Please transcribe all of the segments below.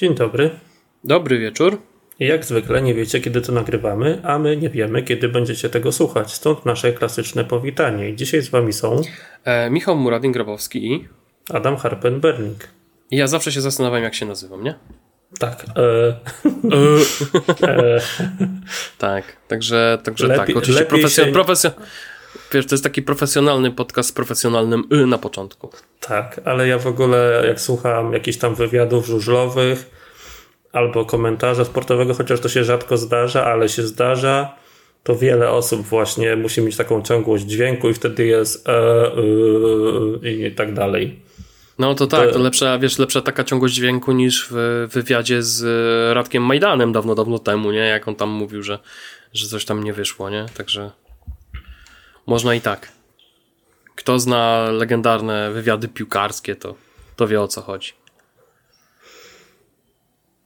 Dzień dobry. Dobry wieczór. Jak zwykle nie wiecie, kiedy to nagrywamy, a my nie wiemy, kiedy będziecie tego słuchać. Stąd nasze klasyczne powitanie. Dzisiaj z wami są E, Michał Muradin-Grabowski i... Adam Harpen-Berning. I ja zawsze się zastanawiam, jak się nazywam, nie? Tak. E, E, tak, także, także Lepiej- tak. Oczywiście profesjon, się- profesjon, Wiesz, to jest taki profesjonalny podcast z profesjonalnym y na początku. tak, ale ja w ogóle jak słucham jakichś tam wywiadów żużlowych albo komentarza sportowego, chociaż to się rzadko zdarza, ale się zdarza, to wiele osób właśnie musi mieć taką ciągłość dźwięku i wtedy jest e, e, i tak dalej. No to tak, To- to lepsza, wiesz, lepsza taka ciągłość dźwięku niż w wywiadzie z e, Radkiem Majdanem dawno, dawno temu, nie? Jak on tam mówił, że, że coś tam nie wyszło, nie? Także można i tak. Kto zna legendarne wywiady piłkarskie, to, to wie o co chodzi.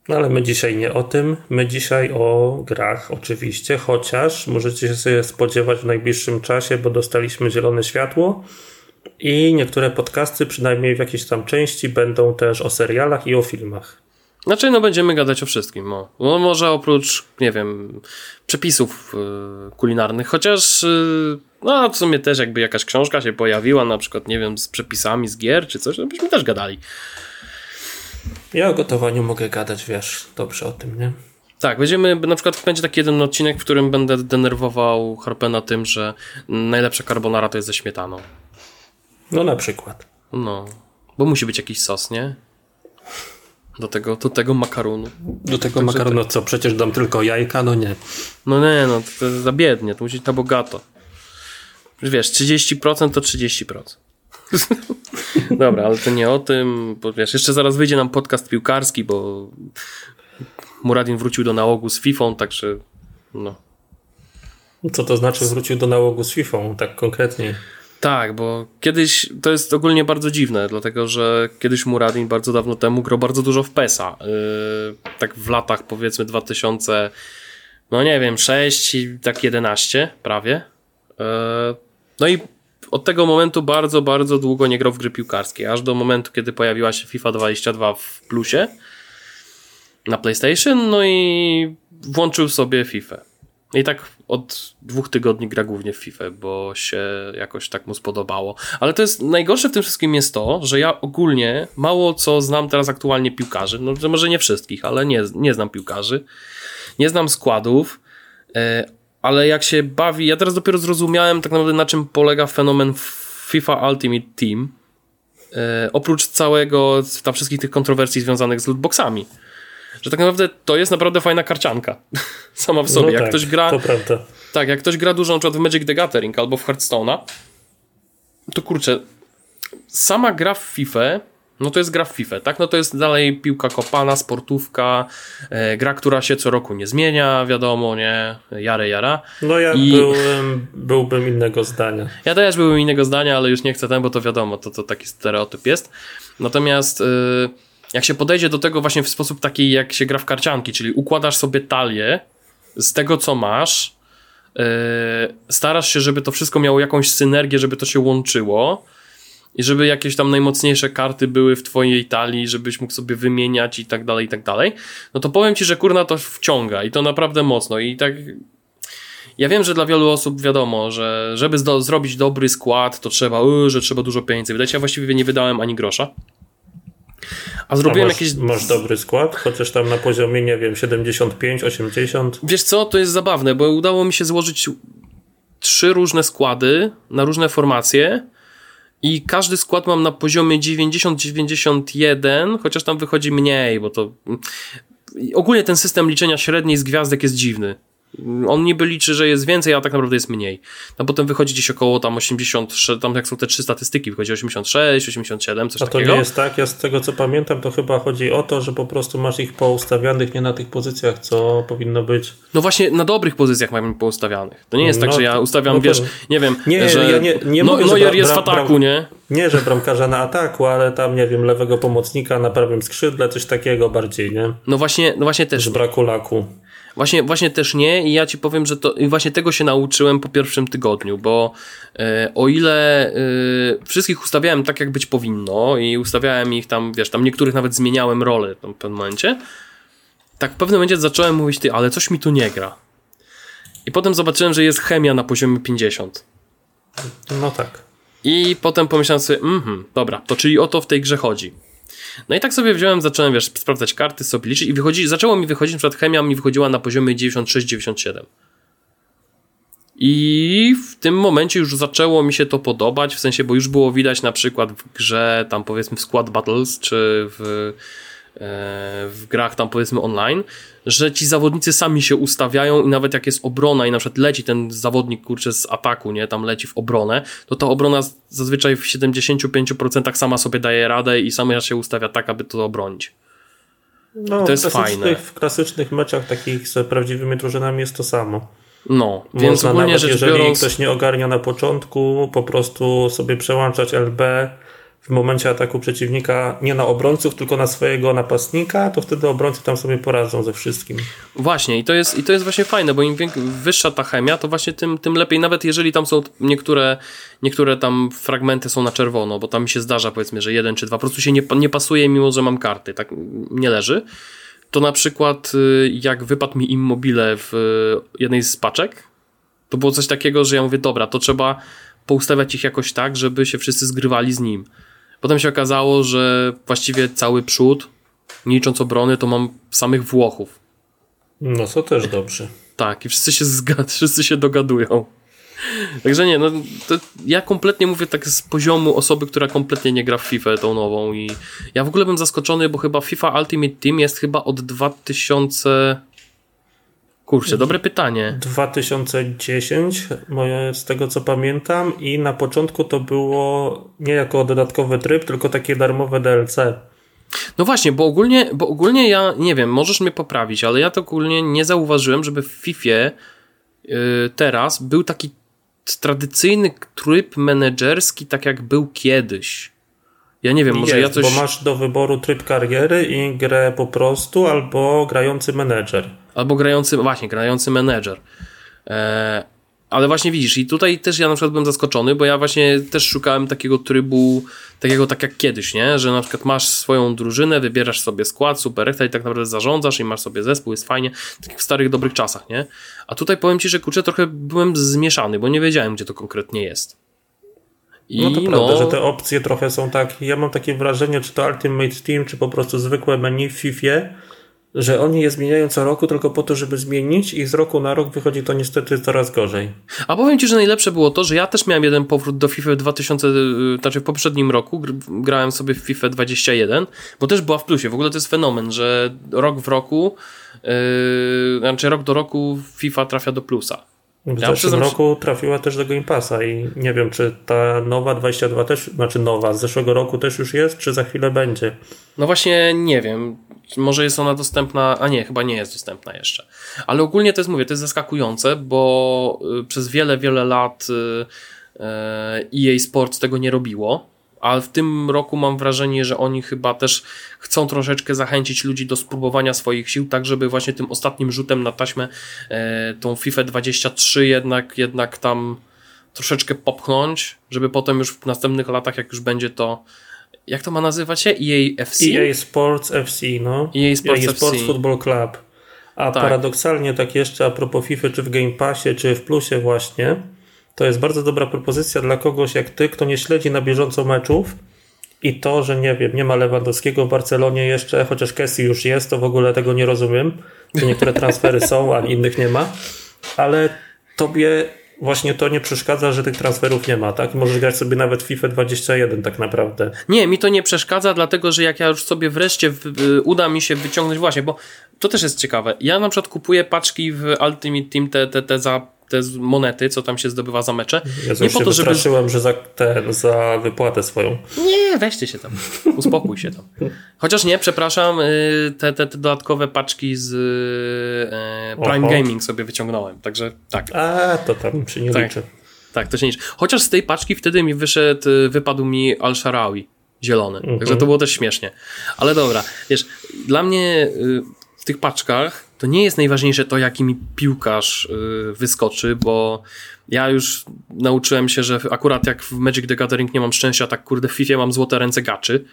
No ale my dzisiaj nie o tym. My dzisiaj o grach, oczywiście, chociaż możecie się sobie spodziewać w najbliższym czasie, bo dostaliśmy zielone światło i niektóre podcasty, przynajmniej w jakiejś tam części, będą też o serialach i o filmach. Znaczy, no będziemy gadać o wszystkim. No. No, może oprócz, nie wiem, przepisów y, kulinarnych, chociaż y, no w sumie też jakby jakaś książka się pojawiła, na przykład, nie wiem, z przepisami z gier czy coś, to byśmy też gadali. Ja o gotowaniu mogę gadać, wiesz, dobrze o tym, nie? Tak, będziemy, na przykład będzie taki jeden odcinek, w którym będę denerwował Harpena tym, że najlepsza carbonara to jest ze śmietaną. No na przykład. No, bo musi być jakiś sos, nie? Do tego, do tego makaronu. Do tego makaronu co, przecież dam tylko jajka? No nie. No nie, no to jest za biednie, to musi być na bogato. Wiesz, 30% to 30%. Dobra, ale to nie o tym, bo wiesz, jeszcze zaraz wyjdzie nam podcast piłkarski, bo Muradin wrócił do nałogu z FIFA, także no. Co to znaczy wrócił do nałogu z FIFA, tak konkretnie? Tak, bo kiedyś to jest ogólnie bardzo dziwne, dlatego że kiedyś Muradin bardzo dawno temu grał bardzo dużo w PESA. Yy, tak w latach powiedzmy 2000, no nie wiem, 6 i tak 11 prawie. Yy, no i od tego momentu bardzo, bardzo długo nie grał w gry piłkarskie, aż do momentu, kiedy pojawiła się FIFA 22 w plusie na PlayStation, no i włączył sobie FIFA. I tak od dwóch tygodni gra głównie w FIFA, bo się jakoś tak mu spodobało. Ale to jest najgorsze w tym wszystkim jest to, że ja ogólnie mało co znam teraz aktualnie piłkarzy. No może nie wszystkich, ale nie, nie znam piłkarzy. Nie znam składów, e, ale jak się bawi, ja teraz dopiero zrozumiałem tak naprawdę na czym polega fenomen FIFA Ultimate Team. E, oprócz całego, tam wszystkich tych kontrowersji związanych z lootboxami. Że tak naprawdę to jest naprawdę fajna karcianka. Sama w sobie. no jak tak, ktoś gra. To prawda. Tak, jak ktoś gra dużo na przykład w Magic the Gathering albo w Hearthstone'a, to kurczę, sama gra w FIFA, no to jest gra w FIFA, tak? No to jest dalej piłka kopana, sportówka, e, gra, która się co roku nie zmienia, wiadomo, nie? Jary, jara. No ja I- byłem, byłbym innego zdania. Ja też byłem innego zdania, ale już nie chcę ten, bo to wiadomo, to, to taki stereotyp jest. Natomiast y, jak się podejdzie do tego właśnie w sposób taki, jak się gra w karcianki, czyli układasz sobie talię z tego, co masz, y, starasz się, żeby to wszystko miało jakąś synergię, żeby to się łączyło i żeby jakieś tam najmocniejsze karty były w twojej talii, żebyś mógł sobie wymieniać i tak dalej, i tak dalej, no to powiem ci, że kurna to wciąga i to naprawdę mocno i tak ja wiem, że dla wielu osób wiadomo, że żeby zrobić dobry skład, to trzeba, yy, że trzeba dużo pieniędzy wydać. Ja właściwie nie wydałem ani grosza. A A zrobiłem masz, jakieś. masz dobry skład, chociaż tam na poziomie, nie wiem, 75, 80. Wiesz co, to jest zabawne, bo udało mi się złożyć trzy różne składy na różne formacje. I każdy skład mam na poziomie 90-91, chociaż tam wychodzi mniej, bo to. Ogólnie ten system liczenia średniej z gwiazdek jest dziwny. On niby liczy, że jest więcej, a tak naprawdę jest mniej. A potem wychodzi gdzieś około tam 80, tam jak są te trzy statystyki, wychodzi 86, 87, coś A to takiego. nie jest tak, ja z tego co pamiętam, to chyba chodzi o to, że po prostu masz ich poustawianych nie na tych pozycjach, co powinno być. No właśnie na dobrych pozycjach mamy poustawianych. To nie jest tak, No że ja to- ustawiam, no to- wiesz, nie wiem, Nie, że ja nie- nie no, mówię, Neuer jest w ataku, bram- nie? Nie, że bramkarza na ataku, ale tam, nie wiem, lewego pomocnika na prawym skrzydle, coś takiego bardziej, nie? No właśnie, no właśnie też. Z braku laku. Właśnie, właśnie też nie i ja ci powiem, że to i właśnie tego się nauczyłem po pierwszym tygodniu, bo e, o ile e, wszystkich ustawiałem tak, jak być powinno i ustawiałem ich tam, wiesz, tam niektórych nawet zmieniałem rolę w pewnym momencie, tak w pewnym momencie zacząłem mówić, ty, ale coś mi tu nie gra. I potem zobaczyłem, że jest chemia na poziomie 50. No tak. I potem pomyślałem sobie, mhm, dobra, to czyli o to w tej grze chodzi. No i tak sobie wziąłem, zacząłem, wiesz, sprawdzać karty, sobie liczyć i wychodzi, zaczęło mi wychodzić, na przykład chemia mi wychodziła na poziomie 96-97. I w tym momencie już zaczęło mi się to podobać, w sensie, bo już było widać na przykład w grze, tam powiedzmy w Squad Battles, czy w w grach tam powiedzmy online, że ci zawodnicy sami się ustawiają i nawet jak jest obrona i na przykład leci ten zawodnik kurczę z ataku, nie, tam leci w obronę, to ta obrona zazwyczaj w 75% sama sobie daje radę i sama się ustawia tak, aby to obronić. No, to jest fajne. W klasycznych meczach takich z prawdziwymi drużynami jest to samo. No, Można więc ogólnie nawet, rzecz jeżeli biorąc... ktoś nie ogarnia na początku, po prostu sobie przełączać LB, w momencie ataku przeciwnika nie na obrońców, tylko na swojego napastnika, to wtedy obrońcy tam sobie poradzą ze wszystkim. Właśnie, i to jest, i to jest właśnie fajne, bo im wyższa ta chemia, to właśnie tym, tym lepiej, nawet jeżeli tam są niektóre, niektóre tam fragmenty są na czerwono, bo tam mi się zdarza powiedzmy, że jeden czy dwa, po prostu się nie, nie pasuje, mimo że mam karty, tak nie leży. To na przykład y, jak wypadł mi immobile w jednej z paczek, to było coś takiego, że ja mówię, dobra, to trzeba poustawiać ich jakoś tak, żeby się wszyscy zgrywali z nim. Potem się okazało, że właściwie cały przód, nie licząc obrony, to mam samych Włochów. No to też dobrze. Tak, i wszyscy się zgad wszyscy się dogadują. Także nie, no to ja kompletnie mówię tak z poziomu osoby, która kompletnie nie gra w FIFA tą nową i ja w ogóle bym zaskoczony, bo chyba FIFA Ultimate Team jest chyba od 2000 Kurczę, dobre pytanie. 2010, moje, z tego co pamiętam, i na początku to było nie jako dodatkowy tryb, tylko takie darmowe DLC. No właśnie, bo ogólnie, bo ogólnie ja nie wiem, możesz mnie poprawić, ale ja to ogólnie nie zauważyłem, żeby w FIFA yy, teraz był taki tradycyjny tryb menedżerski, tak jak był kiedyś. Ja nie wiem, może Jest, ja coś. Bo masz do wyboru tryb kariery i grę po prostu, albo grający menedżer. Albo grający, właśnie, grający menedżer. E, ale właśnie widzisz, i tutaj też ja na przykład byłem zaskoczony, bo ja właśnie też szukałem takiego trybu, takiego tak jak kiedyś, nie? Że na przykład masz swoją drużynę, wybierasz sobie skład, super i tak naprawdę zarządzasz i masz sobie zespół, jest fajnie, tak w starych, dobrych czasach, nie? A tutaj powiem Ci, że kurczę, trochę byłem zmieszany, bo nie wiedziałem, gdzie to konkretnie jest. I no to no... prawda, że te opcje trochę są tak, ja mam takie wrażenie, czy to Ultimate Team, czy po prostu zwykłe menu w FIFA, że oni je zmieniają co roku tylko po to, żeby zmienić i z roku na rok wychodzi to niestety coraz gorzej. A powiem Ci, że najlepsze było to, że ja też miałem jeden powrót do FIFA 2000, y, znaczy w poprzednim roku grałem sobie w FIFA 21, bo też była w plusie. W ogóle to jest fenomen, że rok w roku, yy, znaczy rok do roku FIFA trafia do plusa. W ja zeszłym roku trafiła też do Game Passa i nie wiem, czy ta nowa 22 też, znaczy nowa, z zeszłego roku też już jest, czy za chwilę będzie? No właśnie nie wiem. Może jest ona dostępna, a nie, chyba nie jest dostępna jeszcze. Ale ogólnie to jest, mówię, to jest zaskakujące, bo y, przez wiele, wiele lat EA y, y, Sports tego nie robiło ale w tym roku mam wrażenie, że oni chyba też chcą troszeczkę zachęcić ludzi do spróbowania swoich sił, tak żeby właśnie tym ostatnim rzutem na taśmę e, tą FIFA 23 jednak, jednak tam troszeczkę popchnąć, żeby potem już w następnych latach, jak już będzie to jak to ma nazywać się? EA FC? EA Sports FC, no. EA Sports, EA Sports FC. Football Club. A tak. paradoksalnie tak jeszcze a propos FIFA, czy w Game Passie, czy w Plusie właśnie, to jest bardzo dobra propozycja dla kogoś jak ty, kto nie śledzi na bieżąco meczów i to, że nie wiem, nie ma Lewandowskiego w Barcelonie jeszcze, chociaż Kessi już jest, to w ogóle tego nie rozumiem, niektóre transfery są, a innych nie ma, ale tobie właśnie to nie przeszkadza, że tych transferów nie ma, tak? Możesz grać sobie nawet FIFA 21 tak naprawdę. Nie, mi to nie przeszkadza, dlatego że jak ja już sobie wreszcie w, uda mi się wyciągnąć właśnie, bo to też jest ciekawe. Ja na przykład kupuję paczki w Ultimate Team te, te, te za te monety, co tam się zdobywa za mecze. Ja nie po to, żeby... że za, ten, za wypłatę swoją. Nie, weźcie się tam. Uspokój się tam. Chociaż nie, przepraszam, y, te, te, te dodatkowe paczki z e, Prime Oho. Gaming sobie wyciągnąłem, także tak. A, to tam się nie tak, liczy. Tak, to się nie liczy. Chociaż z tej paczki wtedy mi wyszedł, y, wypadł mi Al-Sharawi zielony. Mhm. Także to było też śmiesznie. Ale dobra, wiesz, dla mnie w tych paczkach to nie jest najważniejsze to, jaki mi piłkarz yy, wyskoczy, bo ja już nauczyłem się, że akurat jak w Magic the Gathering nie mam szczęścia, tak kurde w FIFA mam złote ręce gaczy.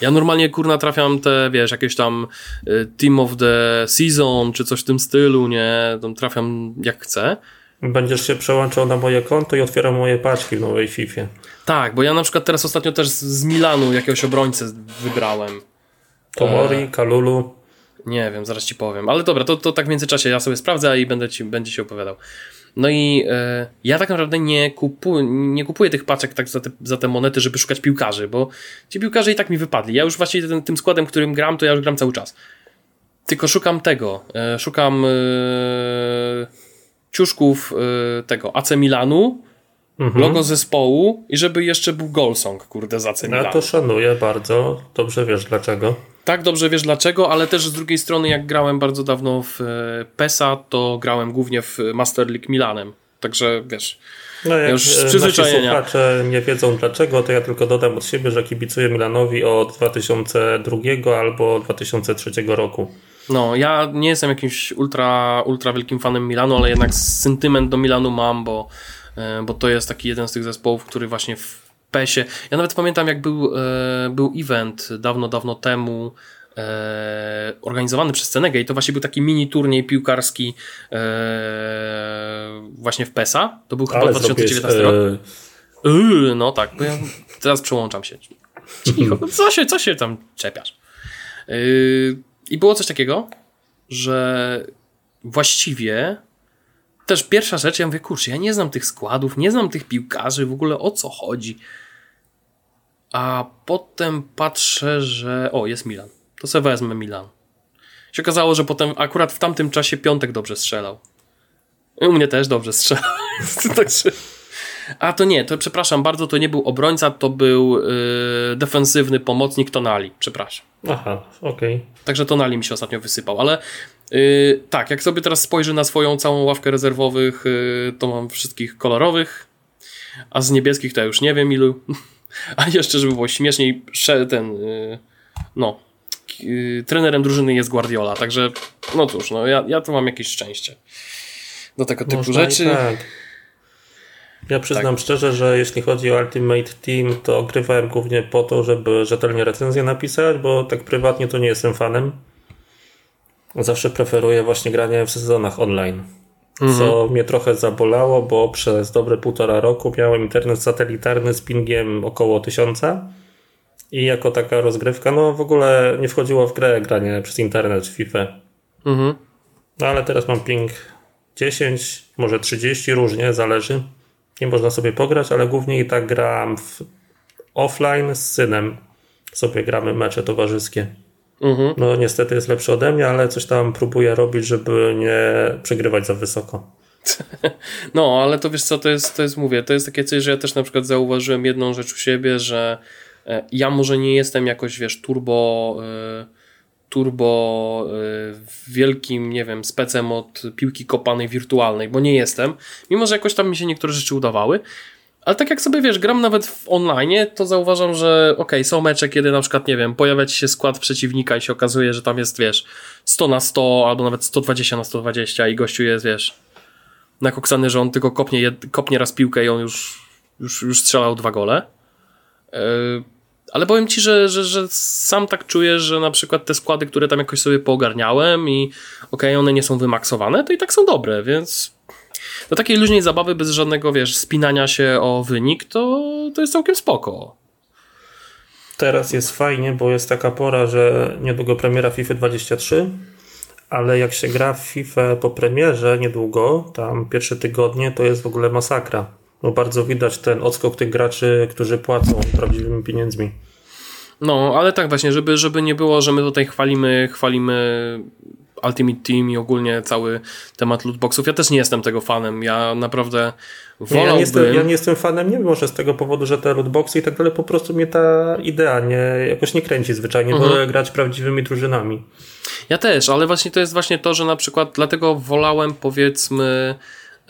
Ja normalnie kurna trafiam te, wiesz, jakieś tam y, Team of the Season, czy coś w tym stylu, nie? Tam trafiam jak chcę. Będziesz się przełączał na moje konto i otwieram moje paczki w nowej FIFA. Tak, bo ja na przykład teraz ostatnio też z Milanu jakiegoś obrońcę wybrałem. Tomori, e... Kalulu. Nie wiem, zaraz ci powiem. Ale dobra, to, to tak w międzyczasie ja sobie sprawdzę i będę ci, będzie się opowiadał. No i e, ja tak naprawdę nie, kupu, nie kupuję tych paczek tak za te, za te monety, żeby szukać piłkarzy, bo ci piłkarze i tak mi wypadli. Ja już właściwie ten, tym składem, którym gram, to ja już gram cały czas. Tylko szukam tego. E, szukam e, ciuszków e, tego AC Milanu, mhm. logo zespołu i żeby jeszcze był Golsong, kurde, za AC Milanu. Ja to szanuję bardzo. Dobrze wiesz dlaczego tak dobrze wiesz dlaczego, ale też z drugiej strony, jak grałem bardzo dawno w e, PESA, to grałem głównie w Master League Milanem. Także wiesz. No jak już z przyzwyczajenia. słuchacze nie wiedzą dlaczego, to ja tylko dodam od siebie, że kibicuję Milanowi od 2002 albo 2003 roku. No, ja nie jestem jakimś ultra, ultra wielkim fanem Milanu, ale jednak sentyment do Milanu mam, bo, e, bo to jest taki jeden z tych zespołów, który właśnie w PESie. Ja nawet pamiętam, jak był, e, był event dawno, dawno temu e, organizowany przez Cenegę i to właśnie był taki mini turniej piłkarski e, właśnie w PESA. To był chyba 2019 rok. Yy, no tak, bo ja teraz przełączam się. Cicho, co się, co się tam czepiasz? Yy, I było coś takiego, że właściwie też pierwsza rzecz, ja mówię, kurczę, ja nie znam tych składów, nie znam tych piłkarzy, w ogóle o co chodzi. A potem patrzę, że o, jest Milan. To sobie wezmę Milan. Się okazało, że potem akurat w tamtym czasie Piątek dobrze strzelał. I u mnie też dobrze strzelał. Także... A to nie, to przepraszam bardzo, to nie był obrońca, to był yy, defensywny pomocnik Tonali. Przepraszam. Aha, okej. Okay. Także Tonali mi się ostatnio wysypał, ale yy, tak, jak sobie teraz spojrzę na swoją całą ławkę rezerwowych, yy, to mam wszystkich kolorowych, a z niebieskich to ja już nie wiem ilu. A jeszcze, żeby było śmieszniej, ten, yy, no, yy, trenerem drużyny jest Guardiola, także, no cóż, no, ja, ja tu mam jakieś szczęście do tego typu Można rzeczy. Tak. Ja przyznam tak. szczerze, że jeśli chodzi o Ultimate Team, to grywałem głównie po to, żeby rzetelnie recenzję napisać, bo tak prywatnie to nie jestem fanem. Zawsze preferuję właśnie granie w sezonach online. Mhm. Co mnie trochę zabolało, bo przez dobre półtora roku miałem internet satelitarny z pingiem około tysiąca i jako taka rozgrywka, no w ogóle nie wchodziło w grę granie przez internet w FIFA. Mhm. No ale teraz mam ping 10, może 30, różnie, zależy. Nie można sobie pograć, ale głównie i tak gram w offline z synem. Sobie gramy mecze towarzyskie. Mhm. No niestety jest lepszy ode mnie, ale coś tam próbuję robić, żeby nie przegrywać za wysoko. No, ale to wiesz co, to jest, to jest, mówię, to jest takie coś, że ja też na przykład zauważyłem jedną rzecz u siebie, że e, ja może nie jestem jakoś, wiesz, turbo e, turbo e, wielkim, nie wiem, specem od piłki kopanej wirtualnej, bo nie jestem, mimo że jakoś tam mi się niektóre rzeczy udawały, ale tak jak sobie wiesz, gram nawet w online, to zauważam, że ok, są mecze, kiedy na przykład, nie wiem, pojawia ci się skład przeciwnika i się okazuje, że tam jest, wiesz, 100 na 100 albo nawet 120 na 120 i gościu jest, wiesz, nakoksany, że on tylko kopnie, kopnie raz piłkę i on już, już, już strzelał dwa gole. Yy, ale powiem ci, że, że, że sam tak czuję, że na przykład te składy, które tam jakoś sobie poogarniałem i ok, one nie są wymaksowane, to i tak są dobre, więc do takiej luźnej zabawy bez żadnego, wiesz, spinania się o wynik, to, to jest całkiem spoko. Teraz jest fajnie, bo jest taka pora, że niedługo premiera FIFA 23, ale jak się gra w FIFA po premierze niedługo, tam pierwsze tygodnie, to jest w ogóle masakra. Bo bardzo widać ten odskok tych graczy, którzy płacą prawdziwymi pieniędzmi. No, ale tak właśnie, żeby, żeby nie było, że my tutaj chwalimy, chwalimy Ultimate Team i ogólnie cały temat lootboxów. Ja też nie jestem tego fanem. Ja naprawdę wolałbym... Nie, ja, nie jestem, ja nie jestem fanem, nie może z tego powodu, że te lootboxy i tak dalej, po prostu mnie ta idea nie, jakoś nie kręci zwyczajnie, mhm. wolę grać prawdziwymi drużynami. Ja też, ale właśnie to jest właśnie to, że na przykład dlatego wolałem powiedzmy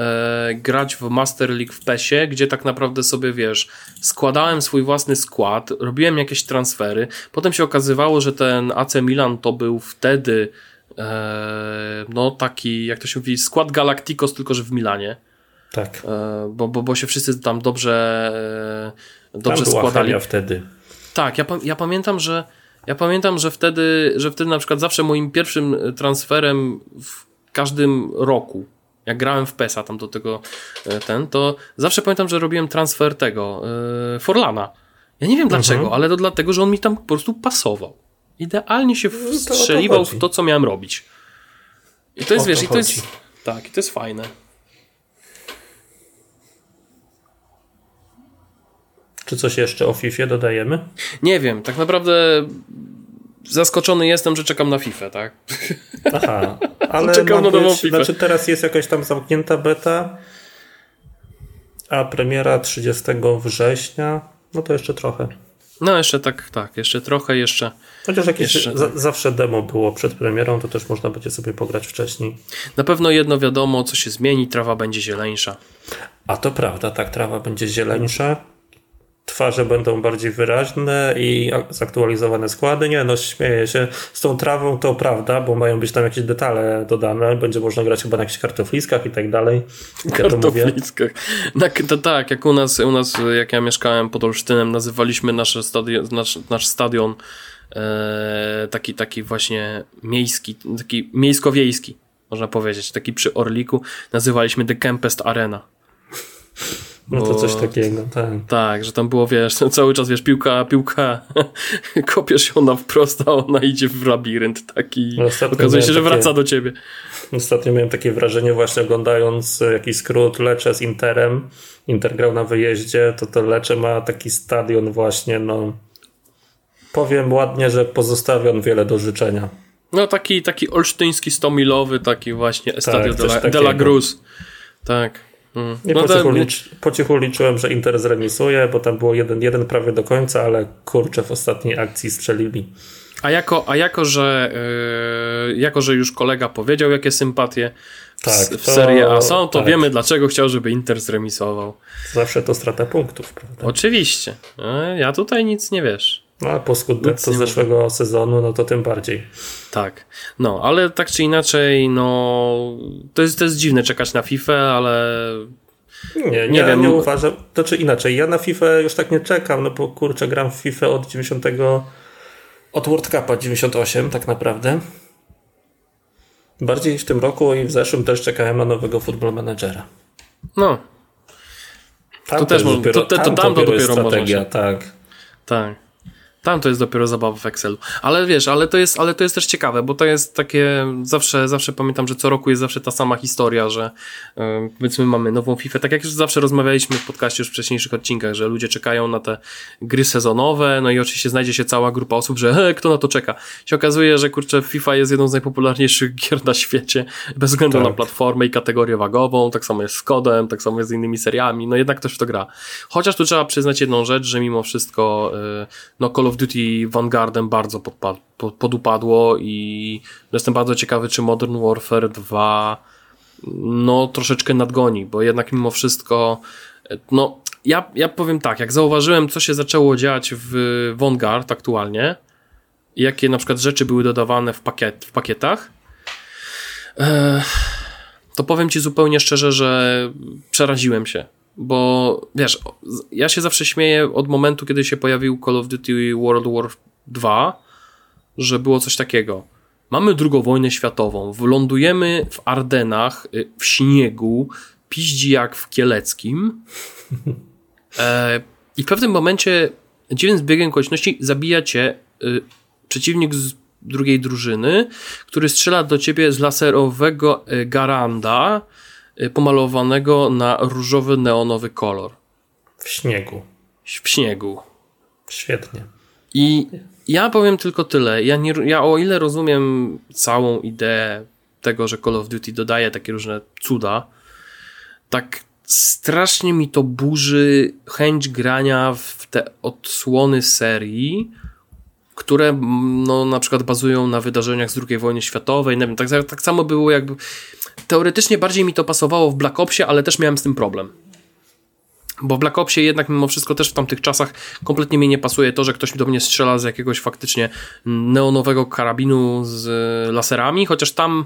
e, grać w Master League w PESie, gdzie tak naprawdę sobie, wiesz, składałem swój własny skład, robiłem jakieś transfery, potem się okazywało, że ten AC Milan to był wtedy e, no taki, jak to się mówi, skład Galacticos, tylko że w Milanie. Tak. E, bo, bo, bo się wszyscy tam dobrze, e, dobrze tam była składali. wtedy. Tak, ja, ja pamiętam, że ja pamiętam, że wtedy, że wtedy na przykład zawsze moim pierwszym transferem w każdym roku, jak grałem w PESA tam do tego e, ten, to zawsze pamiętam, że robiłem transfer tego yy, Forlana. Ja nie wiem dlaczego, mhm. ale to dlatego, że on mi tam po prostu pasował. Idealnie się no wstrzeliwał w to, co miałem robić. I to jest, o wiesz, to i to jest. Tak, i to jest fajne. Czy coś jeszcze o FIFA dodajemy? Nie wiem, tak naprawdę zaskoczony jestem, że czekam na FIFA, tak? Aha, ale czekam na nową FIFA. Znaczy teraz jest jakaś tam zamknięta beta, a premiera 30 września, no to jeszcze trochę. No jeszcze tak, tak, jeszcze trochę, jeszcze. Chociaż jakieś jeszcze, tak. zawsze demo było przed premierą, to też można będzie sobie pograć wcześniej. Na pewno jedno wiadomo, co się zmieni, trawa będzie zieleńsza. A to prawda, tak, trawa będzie zieleńsza twarze będą bardziej wyraźne i zaktualizowane składy. Nie, no śmieję się. Z tą trawą to prawda, bo mają być tam jakieś detale dodane. Będzie można grać chyba na jakichś kartofliskach i tak dalej. Ja to tak, jak u nas, u nas, jak ja mieszkałem pod Olsztynem, nazywaliśmy nasz stadion, nasz, nasz stadion e, taki, taki właśnie miejski, taki miejsko-wiejski, można powiedzieć. Taki przy Orliku nazywaliśmy The Kempest Arena. No to coś takiego, tak. Tak, że tam było, wiesz, cały czas, wiesz, piłka, piłka, kopiesz ją na wprost, a ona idzie w labirynt taki, no okazuje się, że takie, wraca do ciebie. Ostatnio miałem takie wrażenie właśnie oglądając jakiś skrót Lecze z Interem, Inter grał na wyjeździe, to to Lecze ma taki stadion właśnie, no powiem ładnie, że pozostawia on wiele do życzenia. No taki, taki olsztyński 100-milowy, taki właśnie tak, Estadio de, la, de la Cruz. Tak. Mm. Nie no po, cichu licz, po cichu liczyłem, że Inter zremisuje, bo tam było 1-1 prawie do końca, ale kurczę w ostatniej akcji strzelili. A jako, a jako że yy, jako, że już kolega powiedział, jakie sympatie tak, w, w Serie A są, to tak. wiemy, dlaczego chciał, żeby Inter zremisował. Zawsze to strata punktów, prawda? Oczywiście. E, ja tutaj nic nie wiesz. No, a po skutku zeszłego sezonu, no to tym bardziej. Tak. No, ale tak czy inaczej, no to jest, to jest dziwne czekać na FIFA, ale nie, nie, nie wiem. nie uważam. To czy inaczej, ja na FIFA już tak nie czekam, no bo kurczę, gram w FIFA od 90. od World Cupa 98 tak naprawdę. Bardziej w tym roku i w zeszłym też czekałem na nowego Football Managera. No. Tam to też dopiero, to, to, to, tam, to dopiero strategia, może się. tak. Tak. Tam to jest dopiero zabawa w Excelu. Ale wiesz, ale to jest, ale to jest też ciekawe, bo to jest takie, zawsze, zawsze pamiętam, że co roku jest zawsze ta sama historia, że yy, powiedzmy mamy nową FIFA, tak jak już zawsze rozmawialiśmy w podcaście już w wcześniejszych odcinkach, że ludzie czekają na te gry sezonowe, no i oczywiście znajdzie się cała grupa osób, że he, kto na to czeka. Się okazuje, że kurczę, FIFA jest jedną z najpopularniejszych gier na świecie, bez względu tak. na platformę i kategorię wagową, tak samo jest z kodem, tak samo jest z innymi seriami, no jednak ktoś w to gra. Chociaż tu trzeba przyznać jedną rzecz, że mimo wszystko, yy, no Call of Duty Vanguardem bardzo podupadło i jestem bardzo ciekawy, czy Modern Warfare 2 no troszeczkę nadgoni, bo jednak mimo wszystko no ja, ja powiem tak, jak zauważyłem, co się zaczęło dziać w Vanguard aktualnie, jakie na przykład rzeczy były dodawane w, pakiet, w pakietach, e, to powiem Ci zupełnie szczerze, że przeraziłem się bo wiesz, ja się zawsze śmieję od momentu, kiedy się pojawił Call of Duty World War 2, że było coś takiego. Mamy drugą wojnę światową, wylądujemy w Ardenach, y, w śniegu, piździ jak w Kieleckim. E, i w pewnym momencie dziwnym zbiegiem okoliczności zabija cię y, przeciwnik z drugiej drużyny, który strzela do ciebie z laserowego y, garanda, pomalowanego na różowy, neonowy kolor. W śniegu. W śniegu. Świetnie. I ja powiem tylko tyle. Ja, nie, ja o ile rozumiem całą ideę tego, że Call of Duty dodaje takie różne cuda, tak strasznie mi to burzy chęć grania w te odsłony serii, które no, na przykład bazują na wydarzeniach z II wojny światowej. Nie wiem, tak, tak samo było jakby teoretycznie bardziej mi to pasowało w Black Opsie, ale też miałem z tym problem. Bo w Black Opsie jednak mimo wszystko też w tamtych czasach kompletnie mi nie pasuje to, że ktoś do mnie strzela z jakiegoś faktycznie neonowego karabinu z laserami, chociaż tam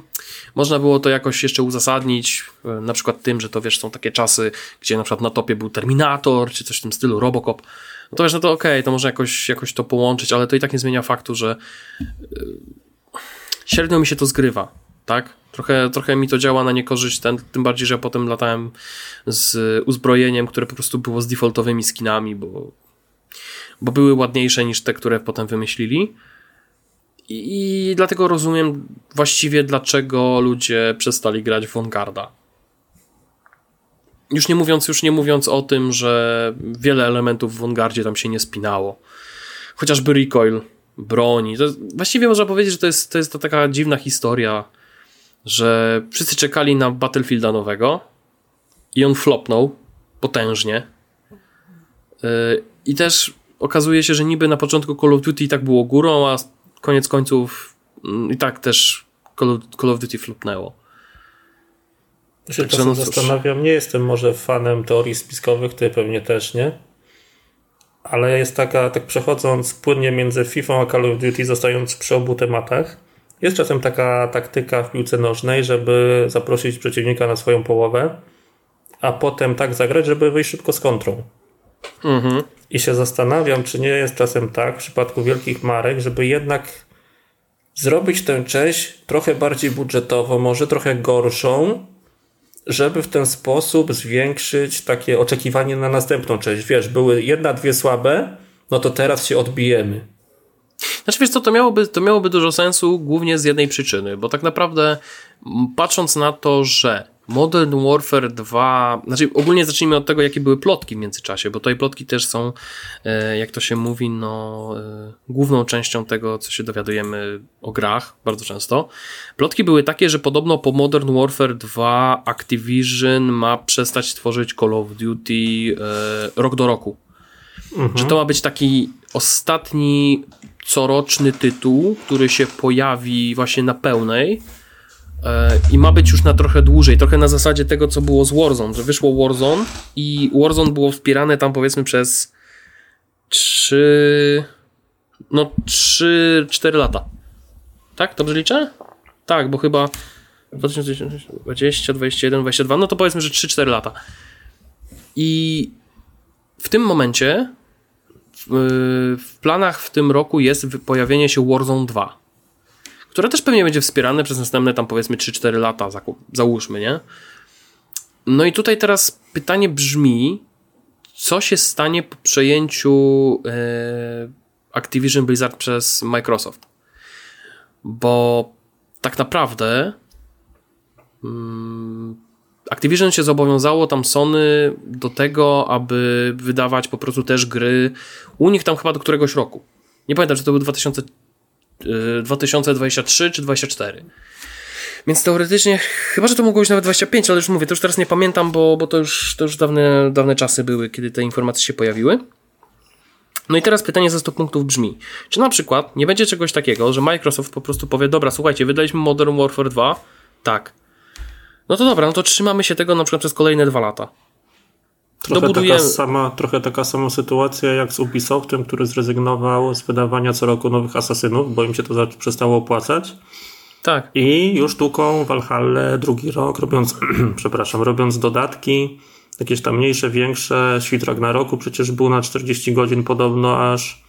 można było to jakoś jeszcze uzasadnić, e, na przykład tym, że to wiesz, są takie czasy, gdzie na przykład na topie był Terminator, czy coś w tym stylu, Robocop. No to wiesz, no to okej, okay, to może jakoś, jakoś to połączyć, ale to i tak nie zmienia faktu, że e, średnio mi się to zgrywa, tak? Trochę, trochę mi to działa na niekorzyść, ten, tym bardziej, że potem latałem z uzbrojeniem, które po prostu było z defaultowymi skinami, bo, bo były ładniejsze niż te, które potem wymyślili. I, I, dlatego rozumiem właściwie, dlaczego ludzie przestali grać w Vanguarda. Już nie mówiąc, już nie mówiąc o tym, że wiele elementów w Vanguardzie tam się nie spinało. Chociażby recoil, broni. To, właściwie można powiedzieć, że to jest, to jest to taka dziwna historia że wszyscy czekali na Battlefielda nowego i on flopnął potężnie. Y, I też okazuje się, że niby na początku Call of Duty i tak było górą, a koniec końców mm, i tak też Call of, Call of Duty flopnęło. Ja się Także czasem no zastanawiam, nie jestem może fanem teorii spiskowych, ty pewnie też nie, ale jest taka, tak przechodząc płynnie między FIFA a Call of Duty, zostając przy obu tematach, jest czasem taka taktyka w piłce nożnej, żeby zaprosić przeciwnika na swoją połowę, a potem tak zagrać, żeby wyjść szybko z kontrą. Mhm. I się zastanawiam, czy nie jest czasem tak w przypadku wielkich marek, żeby jednak zrobić tę część trochę bardziej budżetowo, może trochę gorszą, żeby w ten sposób zwiększyć takie oczekiwanie na następną część. Wiesz, były jedna, dwie słabe, no to teraz się odbijemy. Znaczy wiesz co, to miałoby, to miałoby dużo sensu głównie z jednej przyczyny, bo tak naprawdę patrząc na to, że Modern Warfare 2, znaczy ogólnie zacznijmy od tego, jakie były plotki w międzyczasie, bo tutaj plotki też są, e, jak to się mówi, no, e, główną częścią tego, co się dowiadujemy o grach, bardzo często. Plotki były takie, że podobno po Modern Warfare 2 Activision ma przestać tworzyć Call of Duty e, rok do roku. Mhm. Że to ma być taki ostatni coroczny tytuł, który się pojawi właśnie na pełnej e, i ma być już na trochę dłużej, trochę na zasadzie tego, co było z Warzone, że wyszło Warzone i Warzone było wspierane tam powiedzmy przez 3 no 3-4 lata. Tak? Dobrze liczę? Tak, bo chyba 2020, 21, 22, no to powiedzmy, że 3-4 lata. I w tym momencie w planach w tym roku jest pojawienie się Warzone 2, które też pewnie będzie wspierane przez następne tam powiedzmy 3-4 lata, załóżmy, nie? No i tutaj teraz pytanie brzmi, co się stanie po przejęciu e, Activision Blizzard przez Microsoft? Bo tak naprawdę mm, Activision się zobowiązało tam Sony do tego, aby wydawać po prostu też gry u nich tam chyba do któregoś roku. Nie pamiętam, czy to był 2000, 2023 czy 2024. Więc teoretycznie, chyba, że to mogło być nawet 25, ale już mówię, to już teraz nie pamiętam, bo, bo to już, to już dawne, dawne czasy były, kiedy te informacje się pojawiły. No i teraz pytanie ze 100 punktów brzmi, czy na przykład nie będzie czegoś takiego, że Microsoft po prostu powie, dobra, słuchajcie, wydaliśmy Modern Warfare 2, tak, no to dobra, no to trzymamy się tego na przykład przez kolejne dwa lata. Trochę, Dobudujemy... taka sama, trochę taka sama sytuacja jak z Ubisoftem, który zrezygnował z wydawania co roku nowych asasynów, bo im się to przestało opłacać. Tak. I już tłuką Valhalla drugi rok, robiąc, przepraszam, robiąc dodatki, jakieś tam mniejsze, większe. Świt roku przecież był na 40 godzin podobno aż.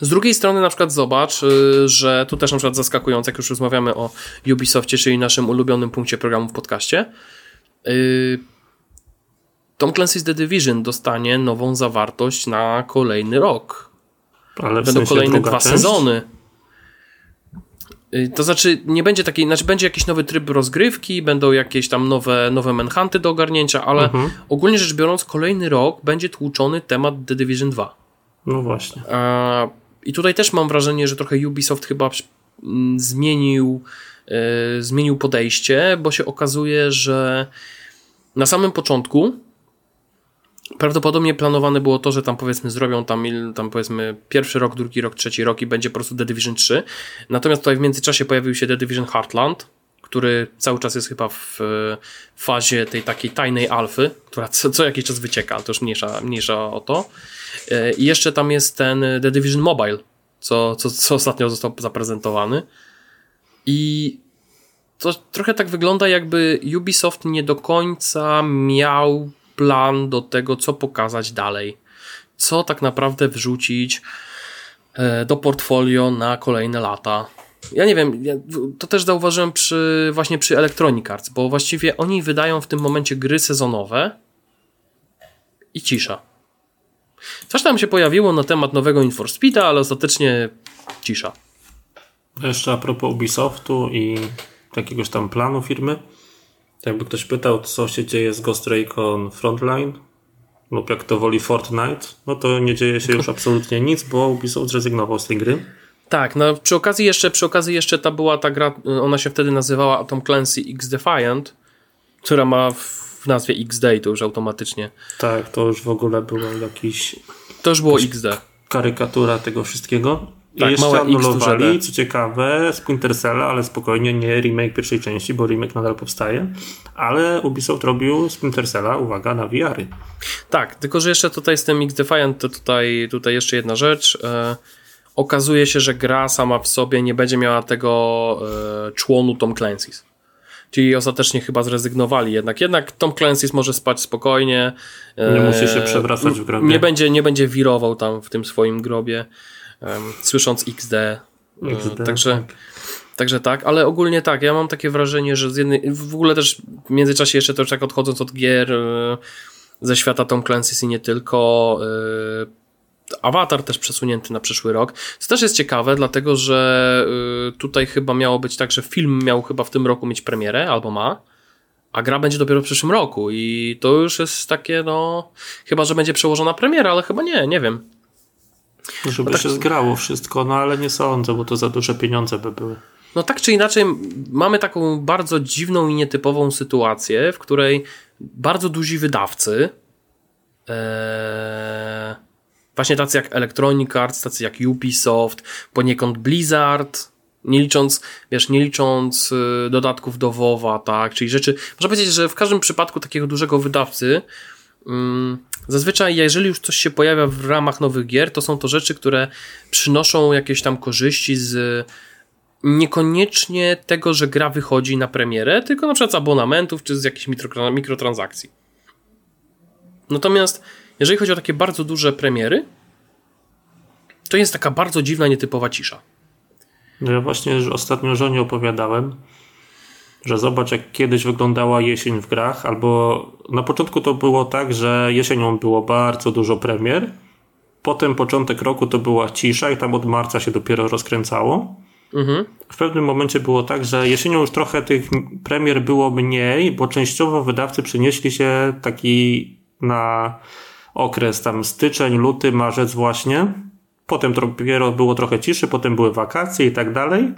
Z drugiej strony na przykład zobacz, y, że tu też na przykład zaskakujące, jak już rozmawiamy o Ubisoftie, czyli naszym ulubionym punkcie programu w podcaście, y, Tom Clancy's The Division dostanie nową zawartość na kolejny rok. Ale Będą kolejne dwa część? sezony. Y, to znaczy, nie będzie takiej, znaczy będzie jakiś nowy tryb rozgrywki, będą jakieś tam nowe, nowe manhunty do ogarnięcia, ale mhm. ogólnie rzecz biorąc, kolejny rok będzie tłuczony temat The Division 2. No właśnie. I tutaj też mam wrażenie, że trochę Ubisoft chyba mm, zmienił, yy, zmienił podejście, bo się okazuje, że na samym początku prawdopodobnie planowane było to, że tam powiedzmy zrobią tam, tam powiedzmy pierwszy rok, drugi rok, trzeci rok i będzie po prostu The Division 3. Natomiast tutaj w międzyczasie pojawił się The Division Heartland, który cały czas jest chyba w fazie tej takiej tajnej alfy, która co, co jakiś czas wycieka, to już mniejsza, mniejsza o to. I jeszcze tam jest ten The Division Mobile, co, co, co ostatnio został zaprezentowany. I to trochę tak wygląda, jakby Ubisoft nie do końca miał plan do tego, co pokazać dalej. Co tak naprawdę wrzucić e, do portfolio na kolejne lata. Ja nie wiem, to też zauważyłem przy, właśnie przy Electronic Arts, bo właściwie oni wydają w tym momencie gry sezonowe i cisza. Coś tam się pojawiło na temat nowego Infor Speeda, ale ostatecznie cisza. Jeszcze a propos Ubisoftu i jakiegoś tam planu firmy. Jakby ktoś pytał, co się dzieje z Ghost Recon Frontline lub jak to woli Fortnite, no to nie dzieje się już absolutnie nic, bo Ubisoft zrezygnował z tej gry. Tak, no przy okazji jeszcze, przy okazji jeszcze ta była ta gra, ona się wtedy nazywała Tom Clancy X Defiant, która ma w nazwie X-Day to już automatycznie. Tak, to już w ogóle było jakiś... To już było XD. Karykatura tego wszystkiego. I tak, jeszcze anulowali, co ciekawe, Splinter Cell, ale spokojnie, nie remake pierwszej części, bo remake nadal powstaje, ale Ubisoft robił Splinter Cella, uwaga, na VR-y. Tak, tylko że jeszcze tutaj z tym X-Defiant, to tutaj, tutaj jeszcze jedna rzecz. E, okazuje się, że gra sama w sobie nie będzie miała tego e, członu Tom Clancy's. Czyli ostatecznie chyba zrezygnowali jednak. Jednak Tom Clancy's może spać spokojnie. Nie musi się przewracać w grobie. Nie będzie, nie będzie wirował tam w tym swoim grobie słysząc XD. E, XD także, tak. także tak, ale ogólnie tak, ja mam takie wrażenie, że z jednej, w ogóle też w międzyczasie jeszcze też tak odchodząc od gier e, ze świata Tom Clancy's i nie tylko Avatar też przesunięty na przyszły rok. Co też jest ciekawe, dlatego że tutaj chyba miało być tak, że film miał chyba w tym roku mieć premierę, albo ma, a gra będzie dopiero w przyszłym roku i to już jest takie, no, chyba, że będzie przełożona premiera, ale chyba nie, nie wiem. Żeby no tak, się zgrało wszystko, no ale nie sądzę, bo to za duże pieniądze by były. No tak czy inaczej, mamy taką bardzo dziwną i nietypową sytuację, w której bardzo duzi wydawcy, ee, właśnie tacy jak Electronic Arts, tacy jak Ubisoft, poniekąd Blizzard, nie licząc, wiesz, nie licząc y, dodatków do WoWa, tak, czyli rzeczy, można powiedzieć, że w każdym przypadku takiego dużego wydawcy, mm, Zazwyczaj, jeżeli już coś się pojawia w ramach nowych gier, to są to rzeczy, które przynoszą jakieś tam korzyści z niekoniecznie tego, że gra wychodzi na premierę, tylko na przykład z abonamentów czy z jakichś mikrotransakcji. Natomiast jeżeli chodzi o takie bardzo duże premiery, to jest taka bardzo dziwna, nietypowa cisza. No ja właśnie ostatnio żonie opowiadałem, że zobacz, jak kiedyś wyglądała jesień w grach, albo na początku to było tak, że jesienią było bardzo dużo premier, potem początek roku to była cisza i tam od marca się dopiero rozkręcało. Mhm. W pewnym momencie było tak, że jesienią już trochę tych premier było mniej, bo częściowo wydawcy przenieśli się taki na okres tam styczeń, luty, marzec właśnie. Potem dopiero było trochę ciszy, potem były wakacje i tak dalej.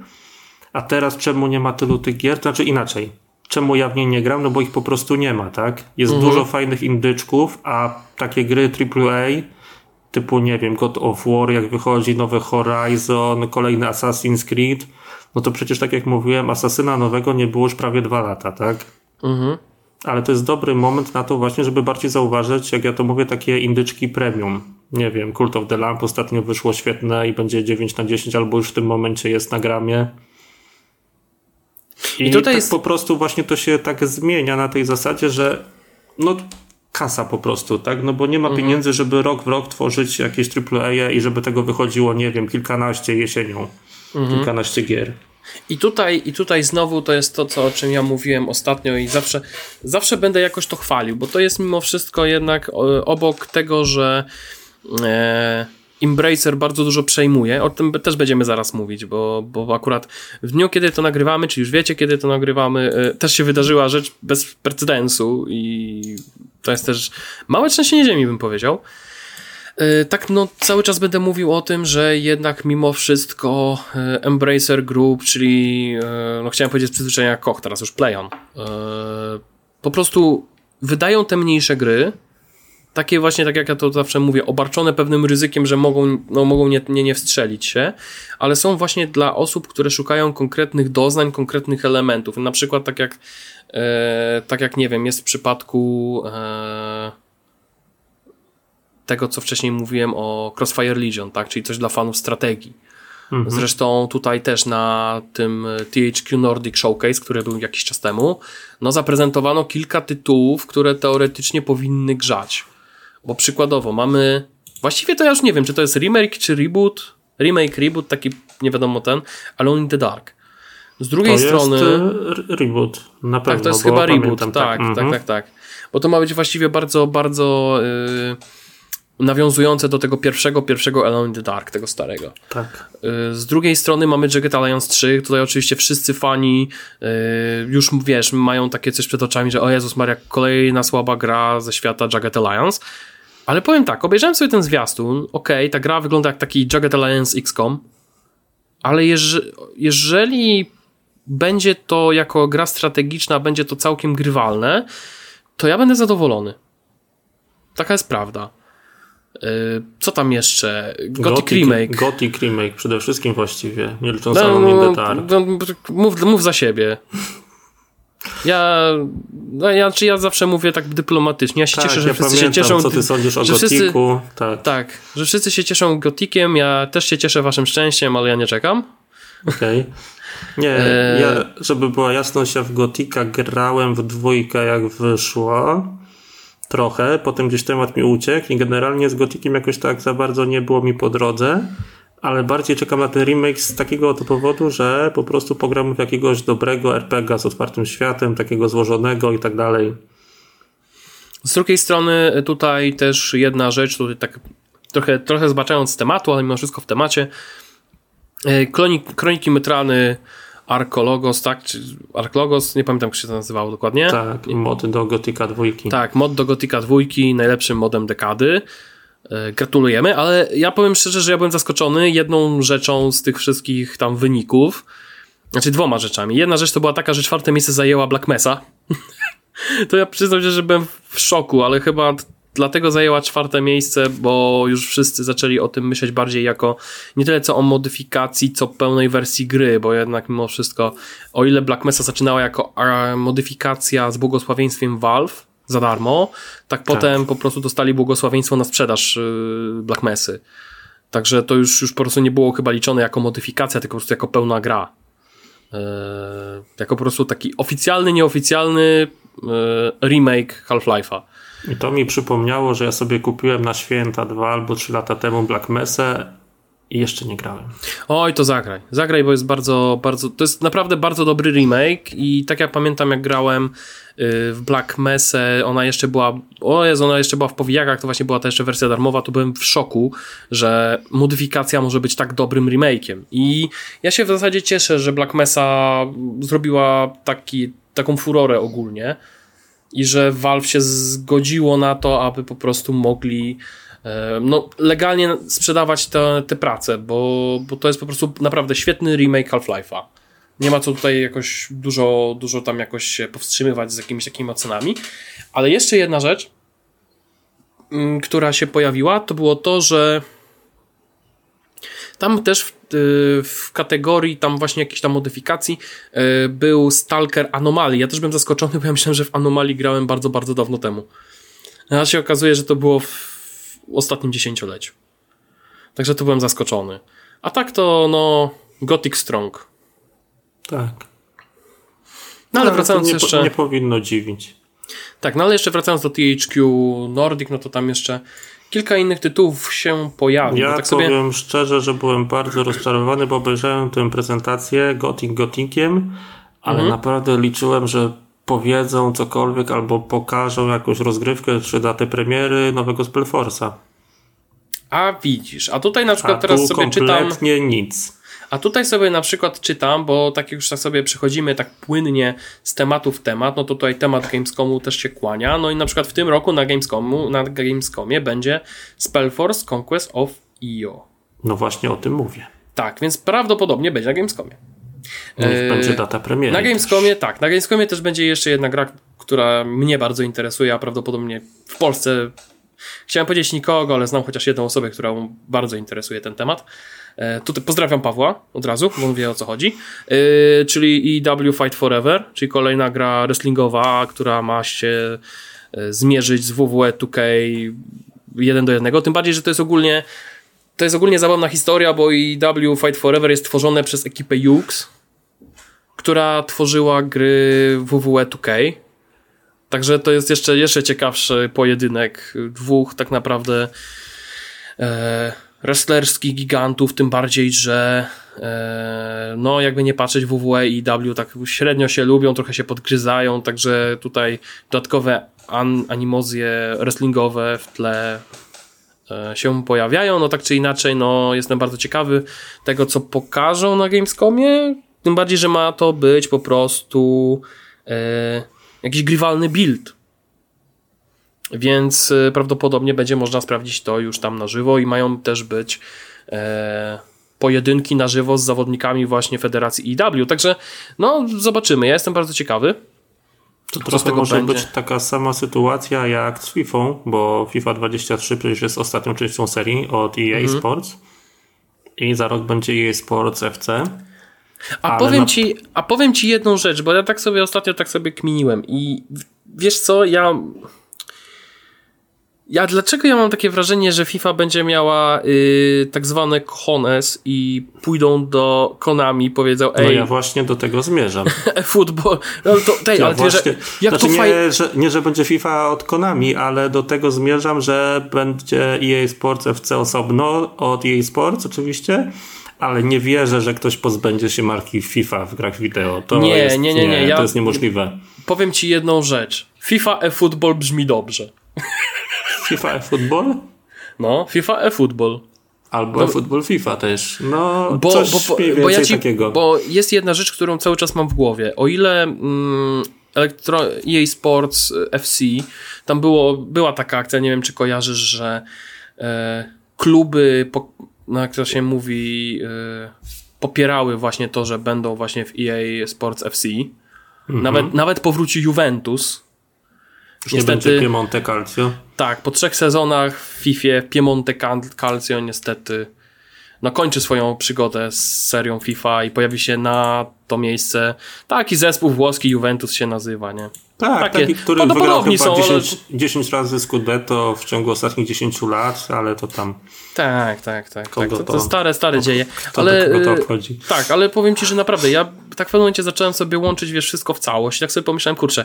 A teraz czemu nie ma tylu tych gier? Znaczy inaczej. Czemu ja w niej nie gram? No bo ich po prostu nie ma, tak? Jest mhm. dużo fajnych indyczków, a takie gry AAA typu, nie wiem, God of War, jak wychodzi nowy Horizon, kolejny Assassin's Creed, no to przecież tak jak mówiłem, Asasyna nowego nie było już prawie dwa lata, tak? Mhm. Ale to jest dobry moment na to właśnie, żeby bardziej zauważyć, jak ja to mówię, takie indyczki premium. Nie wiem, Cult of the Lamp ostatnio wyszło świetne i będzie 9 na 10, albo już w tym momencie jest na gramie. I, I tutaj tak jest... po prostu właśnie to się tak zmienia na tej zasadzie, że no kasa po prostu, tak? No bo nie ma mhm. pieniędzy, żeby rok w rok tworzyć jakieś AAA i żeby tego wychodziło, nie wiem, kilkanaście jesienią, mhm. kilkanaście gier. I tutaj, I tutaj znowu to jest to, co, o czym ja mówiłem ostatnio i zawsze, zawsze będę jakoś to chwalił, bo to jest mimo wszystko jednak obok tego, że e, Embracer bardzo dużo przejmuje. O tym też będziemy zaraz mówić, bo, bo akurat w dniu, kiedy to nagrywamy, czy już wiecie, kiedy to nagrywamy, e, też się wydarzyła rzecz bez precedensu i to jest też małe trzęsienie ziemi, bym powiedział. E, tak, no cały czas będę mówił o tym, że jednak mimo wszystko e, Embracer Group, czyli no chciałem powiedzieć z przyzwyczajenia Koch, teraz już PlayOn, po prostu wydają te mniejsze gry, takie właśnie, tak jak ja to zawsze mówię, obarczone pewnym ryzykiem, że mogą, no, mogą nie, nie, nie wstrzelić się, ale są właśnie dla osób, które szukają konkretnych doznań, konkretnych elementów. Na przykład tak jak, e, tak jak nie wiem, jest w przypadku e, tego, co wcześniej mówiłem o Crossfire Legion, tak? czyli coś dla fanów strategii. Mhm. Zresztą tutaj też na tym THQ Nordic Showcase, który był jakiś czas temu, no zaprezentowano kilka tytułów, które teoretycznie powinny grzać. Bo przykładowo mamy, właściwie to ja już nie wiem, czy to jest remake, czy reboot, remake, reboot, taki nie wiadomo ten, Alone in the Dark. Z drugiej to strony. Jest reboot, na pewno. Tak, to jest chyba reboot, tak, tak, tak, tak, tak, tak. Bo to ma być właściwie bardzo, bardzo. Yy, nawiązujące do tego pierwszego, pierwszego Alone in the Dark, tego starego. Tak. Y, z drugiej strony mamy Jagged Alliance 3, tutaj oczywiście wszyscy fani y, już, wiesz, mają takie coś przed oczami, że o Jezus Maria, kolejna słaba gra ze świata Jagged Alliance. Ale powiem tak, obejrzałem sobie ten zwiastun, okej, okay, ta gra wygląda jak taki Jagged Alliance XCOM, ale jeż, jeżeli będzie to jako gra strategiczna, będzie to całkiem grywalne, to ja będę zadowolony. Taka jest prawda. Y, co tam jeszcze? Gothic, Gothic Remake. Gothic Remake przede wszystkim właściwie, nie licząc no, no, no, mów, mów za siebie. Ja, no ja, czy ja zawsze mówię tak dyplomatycznie. Ja się tak, cieszę, że ja wszyscy pamiętam, się cieszą. Co ty sądzisz o wszyscy, tak. tak, że wszyscy się cieszą Gotikiem. Ja też się cieszę waszym szczęściem, ale ja nie czekam. Okej. Okay. Nie, e... ja, żeby była jasność, ja w Gotika grałem w dwójkę jak wyszło trochę, potem gdzieś temat mi uciekł i generalnie z Gotikiem jakoś tak za bardzo nie było mi po drodze, ale bardziej czekam na ten remake z takiego oto powodu, że po prostu pogram w jakiegoś dobrego RPG z otwartym światem, takiego złożonego i tak dalej. Z drugiej strony tutaj też jedna rzecz, tutaj tak trochę, trochę zbaczając z tematu, ale mimo wszystko w temacie. E, Kroniki, Kroniki Mytrany Arkologos, tak? Czy Arkologos, nie pamiętam jak się to nazywało dokładnie. Tak, mod do Gotika dwójki. Tak, mod do Gotika dwójki, najlepszym modem dekady. E, gratulujemy, ale ja powiem szczerze, że ja byłem zaskoczony jedną rzeczą z tych wszystkich tam wyników. Znaczy dwoma rzeczami. Jedna rzecz to była taka, że czwarte miejsce zajęła Black Mesa. to ja przyznam się, że byłem w szoku, ale chyba dlatego zajęła czwarte miejsce, bo już wszyscy zaczęli o tym myśleć bardziej jako nie tyle co o modyfikacji, co pełnej wersji gry, bo jednak mimo wszystko, o ile Black Mesa zaczynała jako modyfikacja z błogosławieństwem Valve za darmo, tak, tak. potem po prostu dostali błogosławieństwo na sprzedaż y, Black Mesy. Także to już, już po prostu nie było chyba liczone jako modyfikacja, tylko po prostu jako pełna gra. Yy, jako po prostu taki oficjalny, nieoficjalny yy, remake Half-Life'a. I to mi przypomniało, że ja sobie kupiłem na święta dwa albo trzy lata temu Black Mesa i jeszcze nie grałem. Oj, to zagraj. Zagraj, bo jest bardzo, bardzo, to jest naprawdę bardzo dobry remake i tak jak pamiętam, jak grałem y, w Black Mesa, ona jeszcze była, o Jezu, ona jeszcze była w powijakach, to właśnie była ta jeszcze wersja darmowa, to byłem w szoku, że modyfikacja może być tak dobrym remake'iem. I ja się w zasadzie cieszę, że Black Mesa zrobiła taki, taką furorę ogólnie, i że Valve się zgodziło na to, aby po prostu mogli e, no, legalnie sprzedawać te, te prace, bo, bo to jest po prostu naprawdę świetny remake Half-Life'a. Nie ma co tutaj jakoś dużo, dużo tam jakoś się powstrzymywać z jakimiś takimi ocenami. Ale jeszcze jedna rzecz, mm, która się pojawiła, to było to, że tam też w, y, w, kategorii tam właśnie jakiejś tam modyfikacji y, był Stalker Anomalii. Ja też byłem zaskoczony, bo ja myślałem, że w Anomalii grałem bardzo, bardzo dawno temu. A się okazuje, że to było w ostatnim dziesięcioleciu. Także to byłem zaskoczony. A tak to, no, Gothic Strong. Tak. No ale, wracając nie, jeszcze... Nie powinno dziwić. Tak, no ale jeszcze wracając do THQ Nordic, no to tam jeszcze kilka innych tytułów się pojawi. Ja tak sobie... powiem szczerze, że byłem bardzo rozczarowany, bo obejrzałem tę prezentację Gothic Gothiciem, ale mhm. naprawdę liczyłem, że powiedzą cokolwiek albo pokażą jakąś rozgrywkę czy datę premiery nowego Spellforce'a. A widzisz, a tutaj na przykład teraz sobie czytam... kompletnie nic. A tutaj sobie na przykład czytam, bo tak już tak sobie przechodzimy tak płynnie z tematu w temat, no to tutaj temat Gamescomu też się kłania. No i na przykład w tym roku na Gamescomu, na Gamescomie będzie Spellforce Conquest of EO. No właśnie o tym mówię. Tak, więc prawdopodobnie będzie na Gamescomie. No e, będzie data premiery. Na Gamescomie, też. tak. Na Gamescomie też będzie jeszcze jedna gra, która mnie bardzo interesuje, a prawdopodobnie w Polsce Chciałem powiedzieć nikogo, ale znam chociaż jedną osobę, którą bardzo interesuje ten temat. E, tutaj pozdrawiam Pawła od razu, bo on wie o co chodzi. E, czyli EW Fight Forever, czyli kolejna gra wrestlingowa, która ma się e, zmierzyć z WWE 2K jeden do jednego. Tym bardziej, że to jest ogólnie to jest ogólnie zabawna historia, bo EW Fight Forever jest tworzone przez ekipę Jux, która tworzyła gry WWE 2K. Także to jest jeszcze, jeszcze ciekawszy pojedynek dwóch tak naprawdę e, wrestlerskich gigantów, tym bardziej, że e, no jakby nie patrzeć WWE i W tak średnio się lubią, trochę się podgryzają, także tutaj dodatkowe an animozje wrestlingowe w tle e, się pojawiają, no tak czy inaczej, no jestem bardzo ciekawy tego, co pokażą na Gamescomie, tym bardziej, że ma to być po prostu e, jakiś grywalny build, więc e, prawdopodobnie będzie można sprawdzić to już tam na żywo i mają też być e, pojedynki na żywo z zawodnikami właśnie Federacji IW. Także no zobaczymy. Ja jestem bardzo ciekawy. To trochę może będzie. być taka sama sytuacja jak z FIFA, bo FIFA 23 przecież jest ostatnią częścią serii od EA mhm. Sports i za rok będzie EA Sports FC. A powiem, na... ci, a powiem ci jedną rzecz, bo ja tak sobie ostatnio tak sobie kminiłem i wiesz co, ja ja dlaczego ja mam takie wrażenie, że FIFA będzie miała y, tak zwane kones i pójdą do Konami i powiedzą no ej... No ja właśnie do tego zmierzam. Futbol. No to, tej, ja ale właśnie, że, jak znaczy to faj... nie, że, nie, że będzie FIFA od Konami, ale do tego zmierzam, że będzie EA Sports FC osobno od EA Sports oczywiście, ale nie wierzę, że ktoś pozbędzie się marki FIFA w grach wideo. To nie, jest, nie, nie, nie, nie. Ja to jest niemożliwe. Powiem ci jedną rzecz. FIFA e-football brzmi dobrze. FIFA e-football? No, FIFA e-football. Albo no, e-football FIFA też. No, bo, coś bo, bo, bo ja ci, takiego. Bo jest jedna rzecz, którą cały czas mam w głowie. O ile mm, Elektro EA Sports FC, tam było, była taka akcja, nie wiem czy kojarzysz, że e, kluby, po, no jak to się mówi, e, popierały właśnie to, że będą właśnie w EA Sports FC. Mhm. Nawet, nawet powróci Juventus już niestety, nie będzie Piemonte Calcio. Tak, po trzech sezonach w FIFA Piemonte Calcio niestety no, kończy swoją przygodę z serią FIFA i pojawi się na to miejsce taki zespół włoski Juventus się nazywa, nie? Tak, Takie, taki, który wygrał chyba są, 10, ale... 10 razy Scudetto w ciągu ostatnich 10 lat, ale to tam... Tak, tak, tak. tak. To, to, stare, stare kogo, dzieje. ale, to obchodzi? Tak, ale powiem Ci, że naprawdę, ja tak w pewnym momencie zacząłem sobie łączyć, wiesz, wszystko w całość. Tak sobie pomyślałem, kurczę,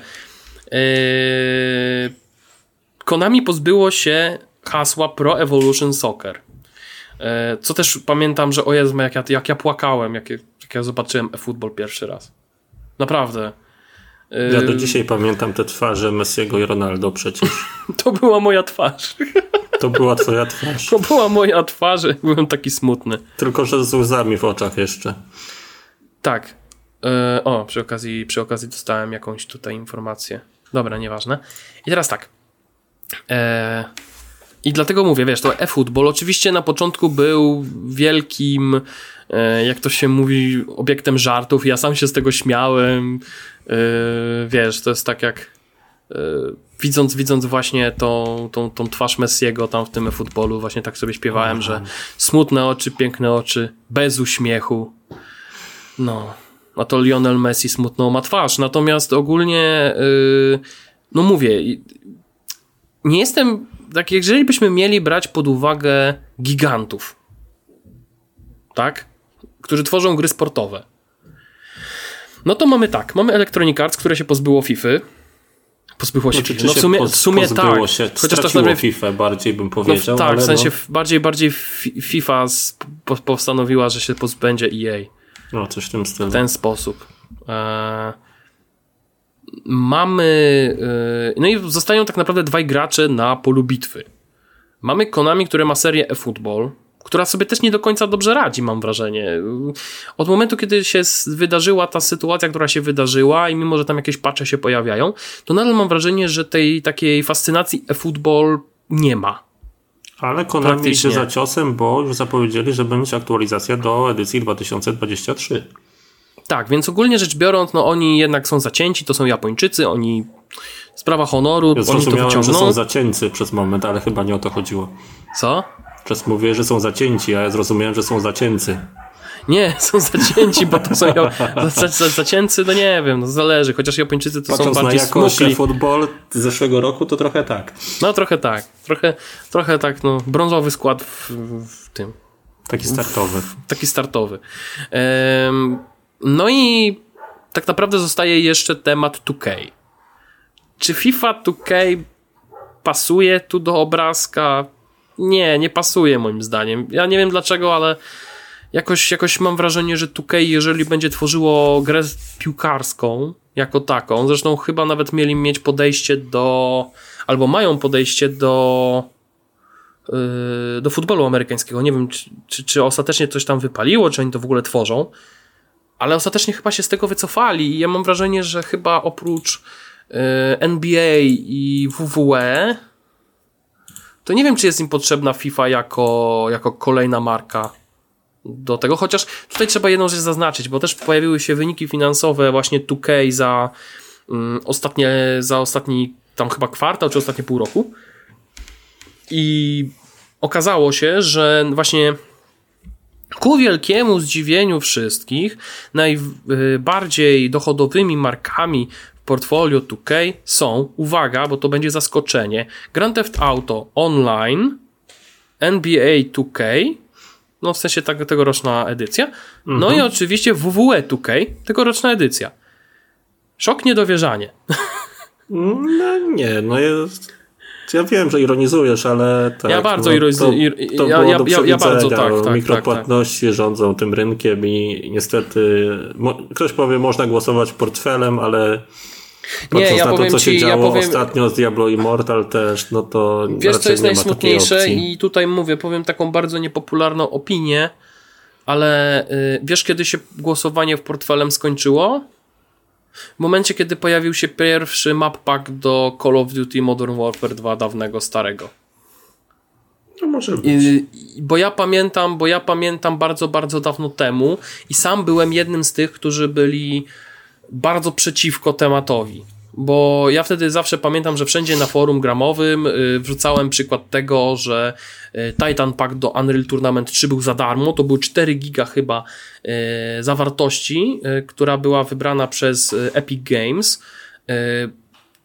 Konami pozbyło się hasła Pro Evolution Soccer. Yy, co też pamiętam, że o Jezu, jak ja, jak ja płakałem, jak, jak ja zobaczyłem e-football pierwszy raz. Naprawdę. Yy, ja do dzisiaj pamiętam te twarze Messiego i Ronaldo przecież. to była moja twarz. To była twoja twarz. To była moja twarz, byłem taki smutny. Tylko, że z łzami w oczach jeszcze. Tak. O, przy okazji, przy okazji dostałem jakąś tutaj informację. Dobra, nieważne. I teraz tak. Eee, I dlatego mówię, wiesz, to e-football oczywiście na początku był wielkim, e, jak to się mówi, obiektem żartów. Ja sam się z tego śmiałem. E, wiesz, to jest tak jak e, widząc, widząc właśnie tą, tą, tą twarz Messiego tam w tym e-footballu, właśnie tak sobie śpiewałem, Aha. że smutne oczy, piękne oczy, bez uśmiechu. No a to Lionel Messi smutną ma twarz. Natomiast ogólnie, yy, no mówię, nie jestem, tak jeżeli byśmy mieli brać pod uwagę gigantów, tak, którzy tworzą gry sportowe, no to mamy tak, mamy Electronic Arts, które się pozbyło FIFA, pozbyło się FIFA. No w sumie, w sumie tak. Się, chociaż to FIFA bardziej bym powiedział. No, tak, w sensie no. bardziej, bardziej FIFA postanowiła, że się pozbędzie EA. No, coś w tym stylu. W ten sposób. E, mamy. E, no i zostają tak naprawdę dwaj gracze na polu bitwy. Mamy Konami, które ma serię eFootball, która sobie też nie do końca dobrze radzi, mam wrażenie. Od momentu, kiedy się wydarzyła ta sytuacja, która się wydarzyła, i mimo, że tam jakieś patche się pojawiają, to nadal mam wrażenie, że tej takiej fascynacji eFootball nie ma. Ale Konami idzie za ciosem, bo już zapowiedzieli, że będzie aktualizacja do edycji 2023. Tak, więc ogólnie rzecz biorąc, no oni jednak są zacięci, to są Japończycy, oni Sprawa honoru, Ja oni to zrozumiałem, że wyciągną. są zacięci przez moment, ale chyba nie o to chodziło. Co? Przez mówię, że są zacięci, a ja zrozumiałem, że są zacięcy. Nie, są zacięci, bo to są za, za, za, zacięcy, no nie wiem, no zależy, chociaż Japończycy to są Patrząc na bardziej jakość smukli. futbol zeszłego roku, to trochę tak. No trochę tak, trochę, trochę tak, no brązowy skład w, w tym, Taki startowy. taki startowy. No i tak naprawdę zostaje jeszcze temat 2K. Czy FIFA 2K pasuje tu do obrazka? Nie, nie pasuje moim zdaniem. Ja nie wiem dlaczego, ale jakoś, jakoś mam wrażenie, że 2K, jeżeli będzie tworzyło grę piłkarską jako taką, zresztą chyba nawet mieli mieć podejście do, albo mają podejście do yy, do futbolu amerykańskiego. Nie wiem, czy, czy, czy ostatecznie coś tam wypaliło, czy oni to w ogóle tworzą, ale ostatecznie chyba się z tego wycofali i ja mam wrażenie, że chyba oprócz yy, NBA i WWE to nie wiem, czy jest im potrzebna FIFA jako, jako kolejna marka do tego, chociaż tutaj trzeba jedną rzecz zaznaczyć, bo też pojawiły się wyniki finansowe właśnie 2K za mm, ostatnie, za ostatni tam chyba kwartał, czy ostatnie pół roku. I okazało się, że właśnie ku wielkiemu zdziwieniu wszystkich najbardziej dochodowymi markami w portfolio 2K są, uwaga, bo to będzie zaskoczenie, Grand Theft Auto Online, NBA 2K, no w sensie tak, tegoroczna edycja, no i oczywiście WWE 2K, tegoroczna edycja. Szok, niedowierzanie. No nie, no jest... Ja wiem, że ironizujesz, ale tak, Ja bardzo no, ironiz- to, to ja- było ja- ja- ja bardzo przewidzenia. tak, tak, Mikropłatności rządzą tym rynkiem i niestety ktoś powie, można głosować portfelem, ale patrząc ja na to, powiem co się ci- ja działo powiem- ostatnio z Diablo Immortal też, no to Wiesz, co jest nie najsmutniejsze? I tutaj mówię, powiem taką bardzo niepopularną opinię, ale y, wiesz, kiedy się głosowanie w portfelem skończyło? W momencie, kiedy pojawił się pierwszy map pack do Call of Duty Modern Warfare 2 dawnego, starego. No może być. I- bo ja pamiętam, bo ja pamiętam bardzo, bardzo dawno temu i sam byłem jednym z tych, którzy byli bardzo przeciwko tematowi. Bo ja wtedy zawsze pamiętam, że wszędzie na forum gramowym y, wrzucałem przykład tego, że y, Titan Pack do Unreal Tournament 3 był za darmo. To były 4 giga chyba y, zawartości, która była wybrana przez Epic Games.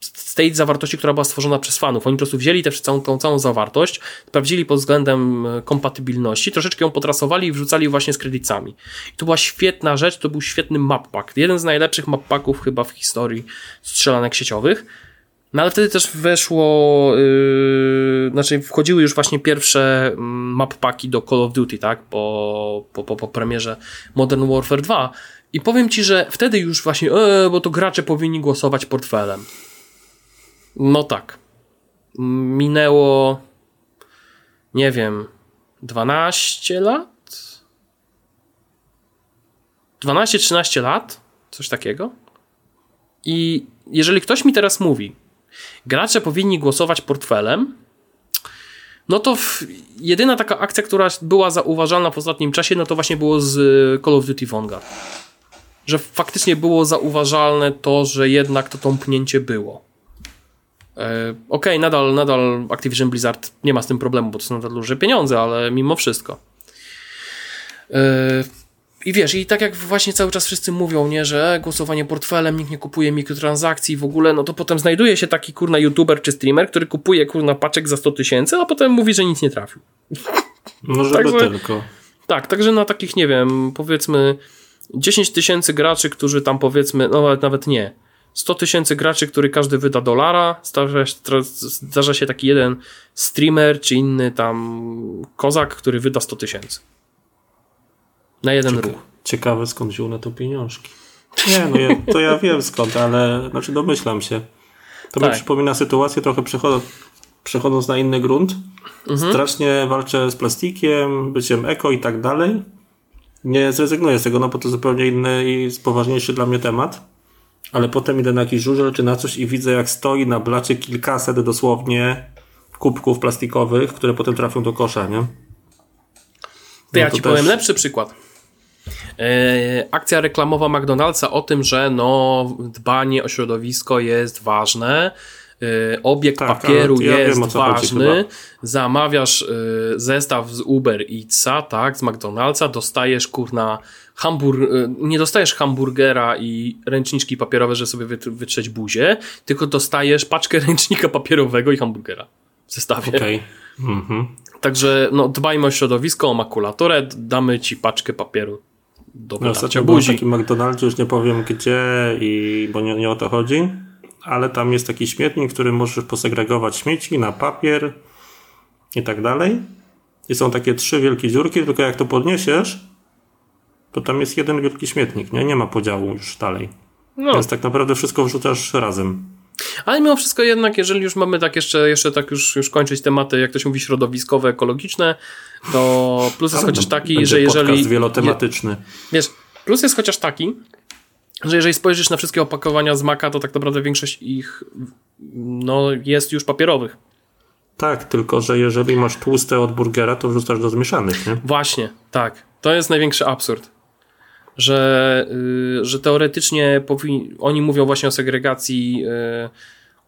Z tej zawartości, która była stworzona przez fanów. Oni po prostu wzięli tę całą, całą zawartość, sprawdzili pod względem e, kompatybilności, troszeczkę ją potrasowali i wrzucali właśnie z kredytami. I to była świetna rzecz, to był świetny map pack. Jeden z najlepszych map packów chyba w historii strzelanek sieciowych. No ale wtedy też weszło, yy, znaczy wchodziły już właśnie pierwsze mm, map packi do Call of Duty, tak, po, po, po, po premierze Modern Warfare 2. I powiem Ci, że wtedy już właśnie, e, bo to gracze powinni głosować portfelem. No tak. Minęło, nie wiem, 12 lat? 12-13 lat? Coś takiego? I jeżeli ktoś mi teraz mówi, gracze powinni głosować portfelem, no to w, jedyna taka akcja, która była zauważalna w ostatnim czasie, no to właśnie było z y, Call of Duty Vanguard. Że faktycznie było zauważalne to, że jednak to tąpnięcie było. E, Okej, nadal, nadal Activision Blizzard nie ma z tym problemu, bo to są nadal duże pieniądze, ale mimo wszystko. E, I wiesz, i tak jak właśnie cały czas wszyscy mówią, nie, że głosowanie portfelem, nikt nie kupuje mikrotransakcji w ogóle, no to potem znajduje się taki kurna youtuber czy streamer, który kupuje kurna paczek za 100 tysięcy, a potem mówi, że nic nie trafił. No żeby Także- tylko. Tak, także na takich, nie wiem, powiedzmy 10 tysięcy graczy, którzy tam powiedzmy, no nawet, nawet nie, 100 tysięcy graczy, który każdy wyda dolara, zdarza, się- zdarza się taki jeden streamer czy inny tam kozak, który wyda 100 tysięcy. Na jeden ruch. Ciekawe skąd wziął na to pieniążki. Nie, no ja, to ja wiem skąd, ale znaczy domyślam się. To mi Tak. przypomina sytuację trochę przecho- przechodząc na inny grunt. Mhm. Strasznie walczę z plastikiem, byciem eko i tak dalej. Nie zrezygnuję z tego, no bo to zupełnie inny i poważniejszy dla mnie temat. Ale potem idę na jakiś żużel czy na coś i widzę jak stoi na blacie kilkaset dosłownie kubków plastikowych, które potem trafią do kosza, nie? To ja No to ci też- powiem lepszy przykład. E, akcja reklamowa McDonald'sa o tym, że no, dbanie o środowisko jest ważne obieg Tak, papieru ja jest wiem, ważny, zamawiasz y, zestaw z Uber Eatsa, tak, z McDonald'sa, dostajesz kurna hambur... y, nie dostajesz hamburgera i ręczniczki papierowe, że sobie wytr- wytrzeć buzię, tylko dostajesz paczkę ręcznika papierowego i hamburgera w zestawie. Okej. Mhm. Także no, dbajmy o środowisko, o makulaturę, damy ci paczkę papieru do No, wytarcia ostatnio byłem w takim McDonaldzie, już nie powiem gdzie, i, bo nie, nie o to chodzi, ale tam jest taki śmietnik, w którym możesz posegregować śmieci na papier i tak dalej. I są takie trzy wielkie dziurki, tylko jak to podniesiesz, to tam jest jeden wielki śmietnik, nie? Nie ma podziału już dalej. No, Więc tak naprawdę wszystko wrzucasz razem. ale mimo wszystko jednak, jeżeli już mamy tak jeszcze, jeszcze tak już, już kończyć tematy, jak to się mówi, środowiskowe, ekologiczne, to plus jest chociaż taki, że jeżeli... podcast wielotematyczny. Wiesz, plus jest chociaż taki, że jeżeli spojrzysz na wszystkie opakowania z Maca, to tak naprawdę większość ich no, jest już papierowych. Tak, tylko że jeżeli masz tłuste od burgera, to wrzucasz do zmieszanych, nie? Właśnie, tak. To jest największy absurd. Że, y, że teoretycznie powi- oni mówią właśnie o segregacji y,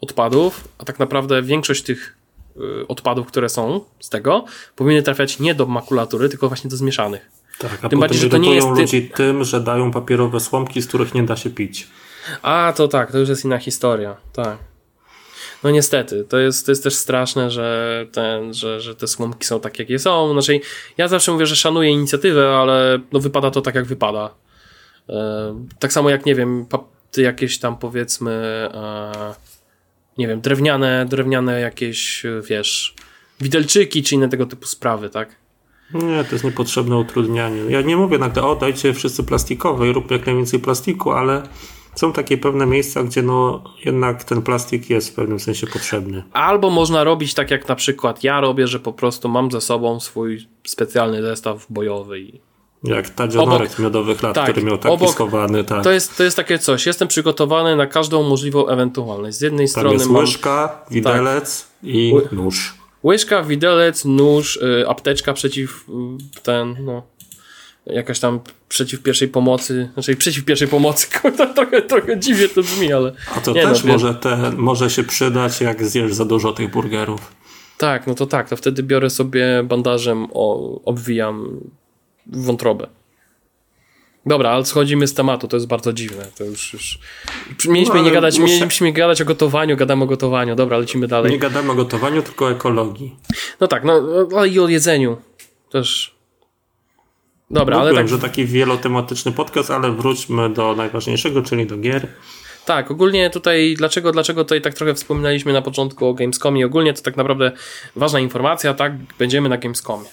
odpadów, a tak naprawdę większość tych y, odpadów, które są z tego, powinny trafiać nie do makulatury, tylko właśnie do zmieszanych. Tak, a Tym potem bardziej, że to nie jest ludzi tym, że dają papierowe słomki, z których nie da się pić. A, to tak, to już jest inna historia, tak. No niestety, to jest, to jest też straszne, że, ten, że, że te słomki są tak, jakie są. Znaczy, ja zawsze mówię, że szanuję inicjatywę, ale no, wypada to tak, jak wypada. E, tak samo jak, nie wiem, jakieś tam powiedzmy, e, nie wiem, drewniane, drewniane jakieś, wiesz, widelczyki czy inne tego typu sprawy, tak? Nie, to jest niepotrzebne utrudnianie. Ja nie mówię nagle, o dajcie wszyscy plastikowe i róbmy jak najwięcej plastiku, ale są takie pewne miejsca, gdzie no jednak ten plastik jest w pewnym sensie potrzebny. Albo można robić tak, jak na przykład ja robię, że po prostu mam ze sobą swój specjalny zestaw bojowy i Jak Tadzionorek z miodowych lat, tak, który miał taki obok- schowany, tak. To jest, to jest takie coś. Jestem przygotowany na każdą możliwą ewentualność. Z jednej Tam strony jest mam łyżka, widelec i Ły- nóż. Łyżka, widelec, nóż, y, apteczka przeciw y, ten, no, jakaś tam przeciw pierwszej pomocy, znaczy przeciw pierwszej pomocy, kurde, trochę, trochę dziwnie to brzmi, ale A to Nie też no, może, te, może się przydać, jak zjesz za dużo tych burgerów. tak, no to tak, to wtedy biorę sobie bandażem, o, obwijam wątrobę. Dobra, ale schodzimy z tematu, to jest bardzo dziwne, to już, już... Mieliśmy No, nie gadać, muszę- mieliśmy gadać o gotowaniu, gadamy o gotowaniu, dobra, lecimy dalej. Nie gadamy o gotowaniu, tylko o ekologii. No tak, no ale i o jedzeniu też. Dobra, ale tak, że taki wielotematyczny podcast, ale wróćmy do najważniejszego, czyli do gier. tak, ogólnie tutaj, dlaczego, dlaczego tutaj tak trochę wspominaliśmy na początku o Gamescomie, ogólnie to tak naprawdę ważna informacja, tak, będziemy na Gamescomie.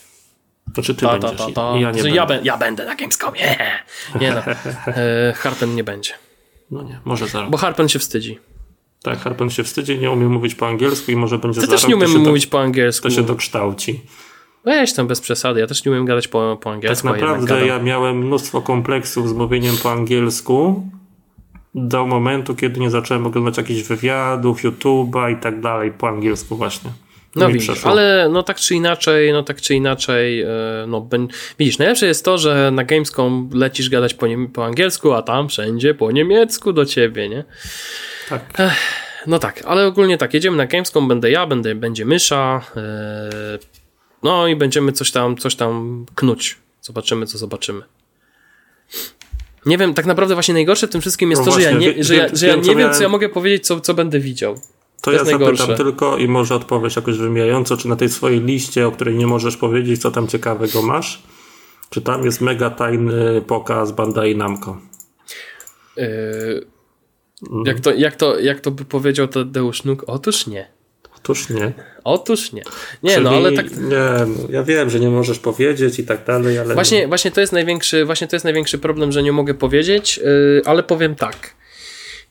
Znaczy ty Ta, ta, będziesz ta, ta. i ja nie ja, będę. ja będę na Gamescomie. Nie no, e, Harpen nie będzie, No nie, może za rok. bo Harpen się wstydzi. Tak, Harpen się wstydzi, nie umie mówić po angielsku i może będzie Ty za też nie to umiem mówić po angielsku. To, to się dokształci. Weź tam bez przesady, ja też nie umiem gadać po, po Tak angielsku. jednak naprawdę ja miałem mnóstwo kompleksów z mówieniem po angielsku do momentu, kiedy nie zacząłem oglądać jakichś wywiadów, YouTube'a i tak dalej po angielsku właśnie. No widzisz, przeszło. ale no tak czy inaczej, no tak czy inaczej, e, no widzisz, najlepsze jest to, że na Gamescom lecisz gadać po, po angielsku, a tam wszędzie po niemiecku do ciebie, nie? Tak. No tak, ale ogólnie tak, jedziemy na Gamescom, będę ja, będę, będzie Mysza, e, no i będziemy coś tam, coś tam knuć. Zobaczymy, co zobaczymy. Nie wiem, tak naprawdę właśnie najgorsze w tym wszystkim jest No to, że ja właśnie, nie, wie- że ja, wiem- że ja nie co wiem, co ja mogę powiedzieć, co, co będę widział. To, ja zapytam najgorsze. tylko i może odpowiesz jakoś wymijająco, czy na tej swojej liście, o której nie możesz powiedzieć, co tam ciekawego masz, czy tam jest mega tajny pokaz Bandai Namco. Yy, jak, to, jak, to, jak to by powiedział Tadeusz Nuk? Otóż nie. Otóż nie. Otóż nie. Nie, Czyli, no ale tak. Nie, no, ja wiem, że nie możesz powiedzieć i tak dalej, ale... Właśnie, właśnie, to jest największy, właśnie to jest największy problem, że nie mogę powiedzieć, yy, ale powiem tak.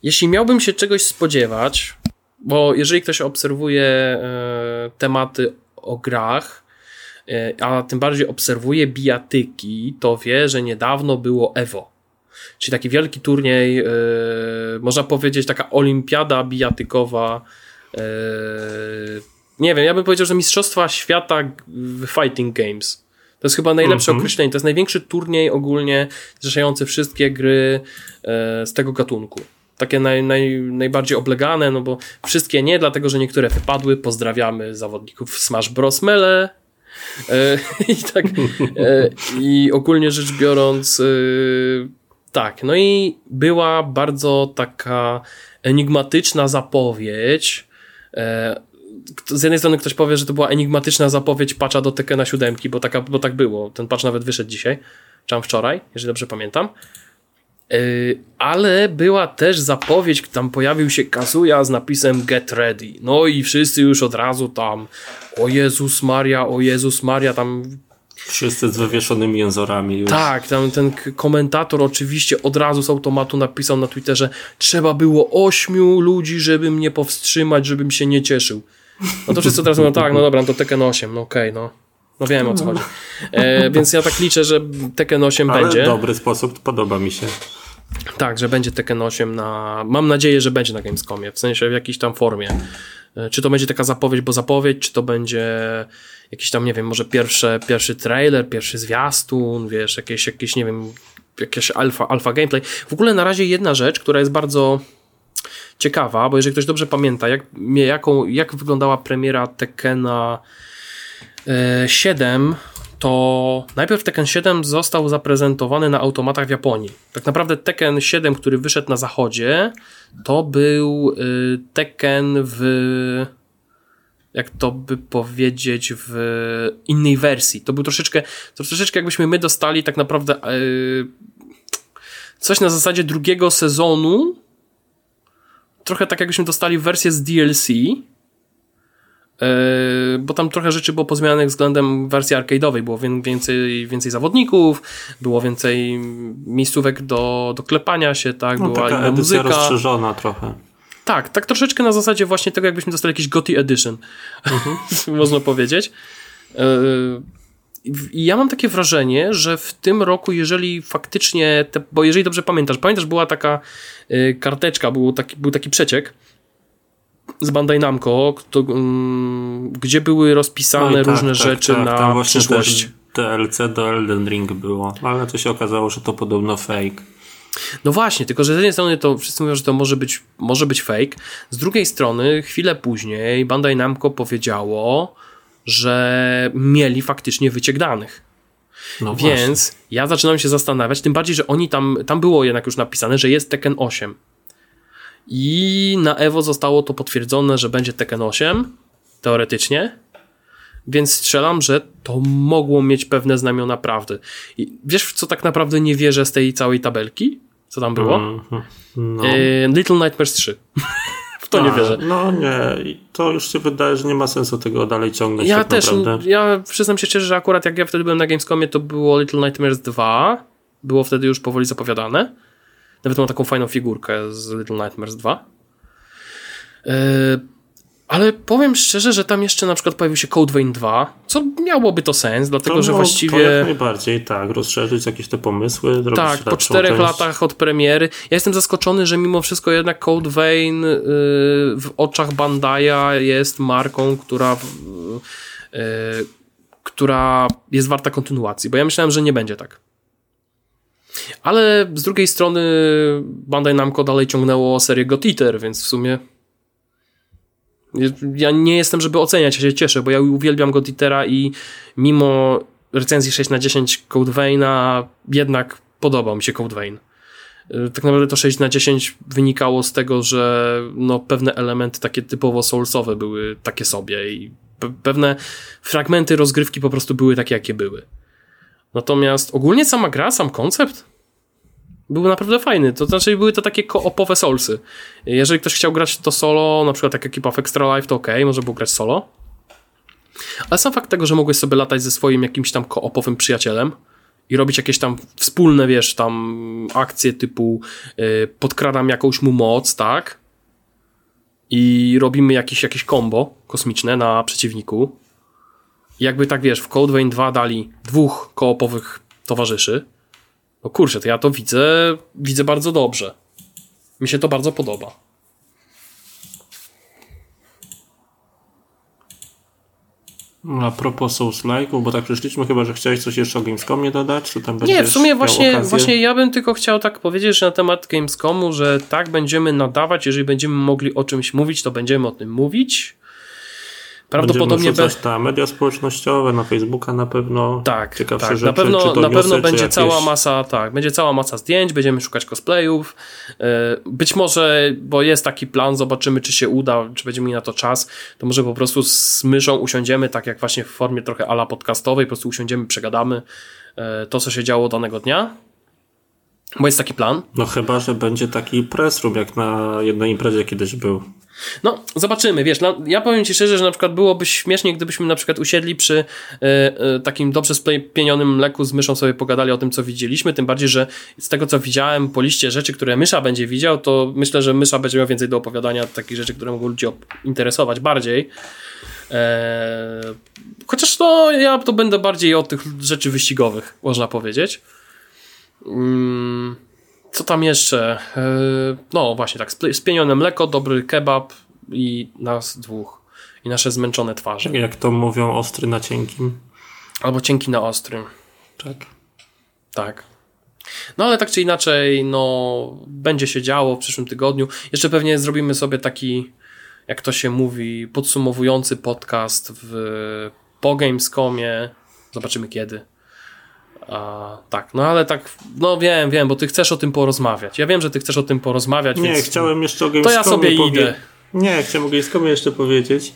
Jeśli miałbym się czegoś spodziewać, bo jeżeli ktoś obserwuje yy, tematy o grach, yy, a tym bardziej obserwuje bijatyki, to wie, że niedawno było Evo. Czyli taki wielki turniej, yy, można powiedzieć taka olimpiada bijatykowa. Nie wiem, ja bym powiedział, że Mistrzostwa Świata w Fighting Games. To jest chyba najlepsze Mhm. określenie. To jest największy turniej ogólnie zrzeszający wszystkie gry e, z tego gatunku. Takie naj, naj, najbardziej oblegane, no bo wszystkie nie, dlatego że niektóre wypadły. Pozdrawiamy zawodników Smash Bros. Mele. E, I tak, e, i ogólnie rzecz biorąc, e, tak, no i była bardzo taka enigmatyczna zapowiedź. E, z jednej strony ktoś powie, że to była enigmatyczna zapowiedź patcha do Tekena 7, bo, taka, bo tak było. Ten patch nawet wyszedł dzisiaj, czy tam wczoraj, jeżeli dobrze pamiętam. Yy, ale była też zapowiedź, tam pojawił się Kazuya z napisem Get Ready. No i wszyscy już od razu tam o Jezus Maria, o Jezus Maria, tam Wszyscy z wywieszonymi jęzorami. Już. Tak, tam ten komentator oczywiście od razu z automatu napisał na Twitterze trzeba było ośmiu ludzi, żeby mnie powstrzymać, żebym się nie cieszył. No to wszyscy teraz mówią, tak, no dobra, no to Tekken 8, no okej, okay, no. No wiem o co chodzi. E, więc ja tak liczę, że Tekken 8 Ale będzie. dobry sposób, podoba mi się. Tak, że będzie Tekken 8 na... Mam nadzieję, że będzie na Gamescomie, w sensie w jakiejś tam formie. E, czy to będzie taka zapowiedź, bo zapowiedź, czy to będzie jakiś tam, nie wiem, może pierwsze, pierwszy trailer, pierwszy zwiastun, wiesz, jakieś, jakieś nie wiem, jakieś alfa, alfa gameplay. W ogóle na razie jedna rzecz, która jest bardzo ciekawa, bo jeżeli ktoś dobrze pamięta, jak, jaką, jak wyglądała premiera Tekkena 7, e, to najpierw Tekken 7 został zaprezentowany na automatach w Japonii. Tak naprawdę Tekken 7, który wyszedł na zachodzie, to był y, Tekken w jak to by powiedzieć w innej wersji. To był troszeczkę, to troszeczkę jakbyśmy my dostali tak naprawdę yy, coś na zasadzie drugiego sezonu, trochę tak jakbyśmy dostali wersję z DLC, bo tam trochę rzeczy było pozmienianych względem wersji arcade'owej. Było więcej, więcej zawodników, było więcej miejscówek do, do klepania się, tak? No, Była taka muzyka. rozszerzona trochę. Tak, tak troszeczkę na zasadzie właśnie tego, jakbyśmy dostali jakiś GOTY Edition, mhm. można powiedzieć. Yy, I ja mam takie wrażenie, że w tym roku, jeżeli faktycznie, te, bo jeżeli dobrze pamiętasz, pamiętasz, była taka yy, karteczka, był taki, był taki przeciek, z Bandai Namco, to, um, gdzie były rozpisane no tak, różne tak, rzeczy tak, na przyszłość. DLC do Elden Ring było, ale to się okazało, że to podobno fake. No właśnie, tylko że z jednej strony to wszyscy mówią, że to może być, może być fake, z drugiej strony chwilę później Bandai Namco powiedziało, że mieli faktycznie wyciek danych. No Więc właśnie. ja zaczynam się zastanawiać, tym bardziej, że oni tam, tam było jednak już napisane, że jest Tekken 8. I na Evo zostało to potwierdzone, że będzie Tekken 8, teoretycznie. Więc strzelam, że to mogło mieć pewne znamiona prawdy. I wiesz, w co tak naprawdę nie wierzę z tej całej tabelki? Co tam było? Mm, no. e, Little Nightmares 3. w to A, nie wierzę. No nie, to już się wydaje, że nie ma sensu tego dalej ciągnąć. Ja tak też, naprawdę. ja przyznam się szczerze, że akurat jak ja wtedy byłem na Gamescomie, to było Little Nightmares 2. Było wtedy już powoli zapowiadane. Nawet mam taką fajną figurkę z Little Nightmares 2. Yy, ale powiem szczerze, że tam jeszcze na przykład pojawił się Code Vein 2, co miałoby to sens, dlatego to że właściwie. To jak najbardziej, tak, rozszerzyć jakieś te pomysły. Tak, po czterech część. latach od premiery. Ja jestem zaskoczony, że mimo wszystko jednak Code Vein yy, w oczach Bandai'a jest marką, która. Yy, która jest warta kontynuacji, bo ja myślałem, że nie będzie tak. Ale z drugiej strony Bandai Namco dalej ciągnęło serię God Eater, więc w sumie ja nie jestem, żeby oceniać, ja się cieszę, bo ja uwielbiam God Eatera i mimo recenzji 6 na 10 Code Veina jednak podobał mi się Code Vein. Tak naprawdę to 6 na 10 wynikało z tego, że no, pewne elementy takie typowo soulsowe były takie sobie i pewne fragmenty rozgrywki po prostu były takie, jakie były. Natomiast ogólnie sama gra, sam koncept był naprawdę fajny. To znaczy były to takie koopowe solsy. Jeżeli ktoś chciał grać to solo, na przykład jak ekipa w Extra Life, to ok, może było grać solo. Ale sam fakt tego, że mogłeś sobie latać ze swoim jakimś tam koopowym przyjacielem i robić jakieś tam wspólne, wiesz, tam akcje typu yy, podkradam jakąś mu moc, tak? I robimy jakieś, jakieś combo kosmiczne na przeciwniku. Jakby tak, wiesz, w Code Vein 2 dali dwóch koopowych towarzyszy, no kurczę, to ja to widzę, widzę bardzo dobrze. Mi się to bardzo podoba. A propos Souls like'ów, bo tak przyszliśmy chyba, że chciałeś coś jeszcze o Gamescomie dodać, co tam Nie, w sumie właśnie, właśnie ja bym tylko chciał tak powiedzieć że na temat Gamescomu, że tak będziemy nadawać, jeżeli będziemy mogli o czymś mówić, to będziemy o tym mówić. Prawdopodobnie będzie na media społecznościowe, na Facebooka na pewno. Tak, Ciekawsze tak. Rzeczy, na pewno, na pewno będzie jakieś... cała masa, tak, będzie cała masa zdjęć, będziemy szukać cosplayów. E, być może, bo jest taki plan, zobaczymy, czy się uda, czy będziemy mieli na to czas, to może po prostu z myszą usiądziemy, tak jak właśnie w formie trochę ala podcastowej, po prostu usiądziemy, przegadamy e, to, co się działo danego dnia. Bo jest taki plan. No chyba, że będzie taki press room, jak na jednej imprezie kiedyś był. No, zobaczymy, wiesz, no, ja powiem Ci szczerze, że na przykład byłoby śmiesznie, gdybyśmy na przykład usiedli przy y, y, takim dobrze spienionym mleku z myszą sobie pogadali o tym, co widzieliśmy, tym bardziej, że z tego, co widziałem po liście rzeczy, które mysza będzie widział, to myślę, że mysza będzie miał więcej do opowiadania takich rzeczy, które mogą ludzi interesować bardziej. Eee, chociaż to ja to będę bardziej od tych rzeczy wyścigowych, można powiedzieć. Mm. Co tam jeszcze? E, no właśnie, tak, spienione mleko, dobry kebab i nas dwóch. I nasze zmęczone twarze. Jak to mówią, ostry na cienkim. Albo cienki na ostrym. Tak. Tak. No ale tak czy inaczej, no będzie się działo w przyszłym tygodniu. Jeszcze pewnie zrobimy sobie taki, jak to się mówi, podsumowujący podcast w po Gamescomie. Zobaczymy kiedy. A, tak, no ale tak, no wiem, wiem, bo ty chcesz o tym porozmawiać. Ja wiem, że ty chcesz o tym porozmawiać. Nie, więc... chciałem jeszcze o Gamescomie To ja sobie idę. Nie, chciałem o Gamescomie jeszcze powiedzieć.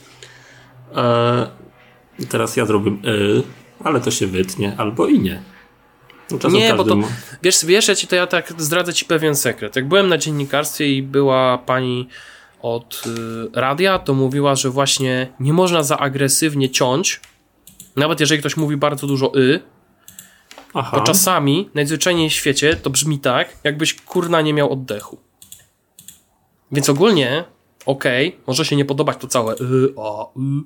E... Teraz ja zrobię, e... ale to się wytnie, albo i nie. No, nie, bo to, wiesz, wiesz, ja ci to ja tak zdradzę ci pewien sekret. Jak byłem na dziennikarstwie i była pani od y, radia, to mówiła, że właśnie nie można za agresywnie ciąć, nawet jeżeli ktoś mówi bardzo dużo y, Aha. Bo czasami, najzwyczajniej w świecie, to brzmi tak, jakbyś kurna nie miał oddechu. Więc ogólnie, okej, okay, może się nie podobać to całe y, a, y,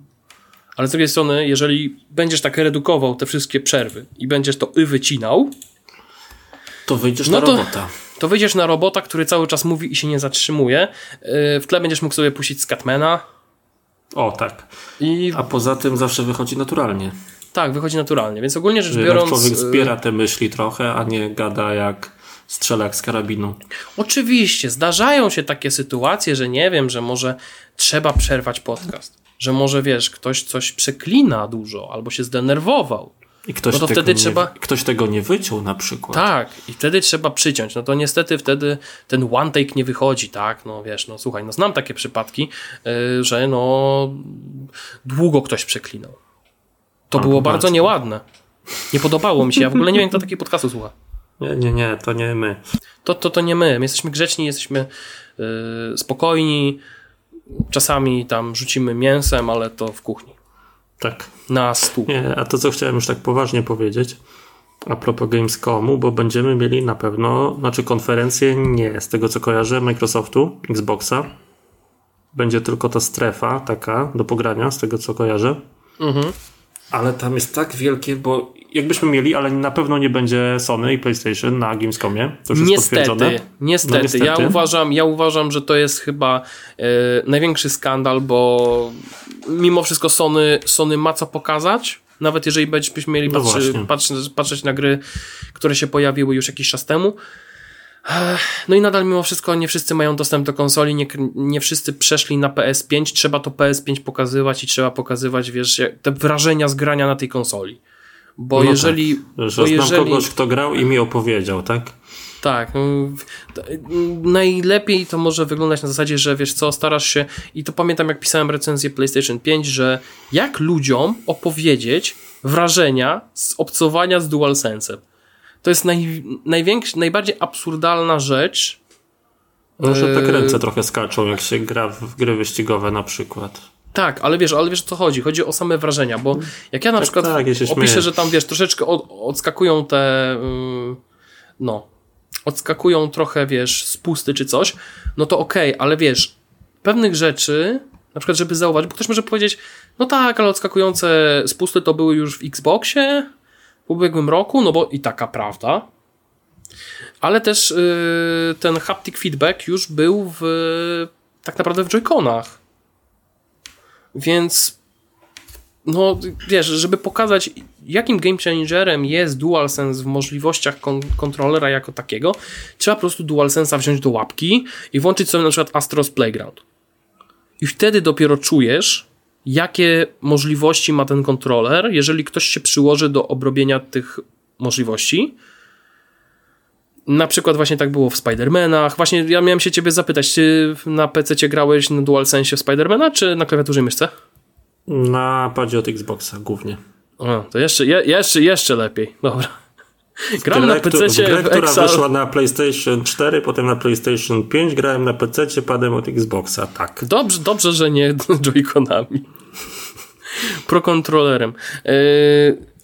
ale z drugiej strony, jeżeli będziesz tak redukował te wszystkie przerwy i będziesz to y wycinał, to wyjdziesz no na to, robota. To wyjdziesz na robota, który cały czas mówi i się nie zatrzymuje. Y, w tle będziesz mógł sobie puścić Scatmana. O, tak. I... A poza tym zawsze wychodzi naturalnie. Tak, wychodzi naturalnie, więc ogólnie rzecz biorąc... człowiek y, zbiera te myśli trochę, a nie gada jak strzelak z karabinu. Oczywiście, zdarzają się takie sytuacje, że nie wiem, że może trzeba przerwać podcast. Że może, wiesz, ktoś coś przeklina dużo, albo się zdenerwował. I ktoś, no to wtedy nie, trzeba... ktoś tego nie wyciął na przykład. Tak, i wtedy trzeba przyciąć. No to niestety wtedy ten one take nie wychodzi, tak? No wiesz, no słuchaj, no znam takie przypadki, yy, że no długo ktoś przeklinał. To było bardzo nieładne. Nie podobało mi się. Ja w ogóle nie wiem, kto takiego podcastu słucha. Nie, nie, nie, to nie my. To, to, to nie my. My jesteśmy grzeczni, jesteśmy yy, spokojni. Czasami tam rzucimy mięsem, ale to w kuchni. Tak. Na stół. Nie, a to co chciałem już tak poważnie powiedzieć a propos Gamescomu, bo będziemy mieli na pewno, znaczy konferencję nie, z tego co kojarzę, Microsoftu, Xboxa. Będzie tylko ta strefa taka do pogrania, z tego co kojarzę. Mhm ale tam jest tak wielkie, bo jakbyśmy mieli, ale na pewno nie będzie Sony i PlayStation na Gamescomie. To już niestety, jest potwierdzone. Niestety, no, niestety. Ja, uważam, ja uważam, że to jest chyba e, największy skandal, bo mimo wszystko Sony, Sony ma co pokazać. Nawet jeżeli byśmy mieli no patrzy, patrzeć, patrzeć na gry, które się pojawiły już jakiś czas temu, no i nadal mimo wszystko nie wszyscy mają dostęp do konsoli, nie, nie wszyscy przeszli na PS5, trzeba to PS5 pokazywać i trzeba pokazywać, wiesz, te wrażenia z grania na tej konsoli. Bo no jeżeli... Tak, bo jeżeli... kogoś, kto grał i mi opowiedział, tak? Tak. No, najlepiej to może wyglądać na zasadzie, że wiesz co, starasz się i to pamiętam jak pisałem recenzję PlayStation 5, że jak ludziom opowiedzieć wrażenia z obcowania z DualSense'em to jest naj, największa, najbardziej absurdalna rzecz. Może tak e, ręce trochę skaczą, jak się gra w gry wyścigowe na przykład. Tak, ale wiesz, ale wiesz o co chodzi? Chodzi o same wrażenia, bo jak ja na tak, przykład tak, ja opiszę, że tam wiesz, troszeczkę od, odskakują te yy, no, odskakują trochę, wiesz, z pusty czy coś, no to okej, okay, ale wiesz, pewnych rzeczy, na przykład, żeby zauważyć, bo ktoś może powiedzieć, no tak, ale odskakujące z pusty to były już w Xboxie, ubiegłym roku, no bo i taka prawda. Ale też yy, ten haptic feedback już był w tak naprawdę w Joy-Conach. Więc no wiesz, żeby pokazać jakim game changerem jest DualSense w możliwościach kon kontrolera jako takiego, trzeba po prostu DualSense'a wziąć do łapki i włączyć sobie na przykład Astros Playground. I wtedy dopiero czujesz, jakie możliwości ma ten kontroler, jeżeli ktoś się przyłoży do obrobienia tych możliwości. Na przykład właśnie tak było w Spider-Manach. Właśnie ja miałem się ciebie zapytać, czy na PC grałeś na DualSense w Spider-Mana, czy na klawiaturze i myszce? Na padzie od Xboxa głównie. O, to jeszcze, je, jeszcze, jeszcze lepiej. Dobra. Grałem na PC. W grę, która wyszła na PlayStation 4, potem na PlayStation 5, grałem na PC padem od Xboxa, tak. Dobrze, dobrze że nie Joy-Conami. Pro kontrolerem. Yy,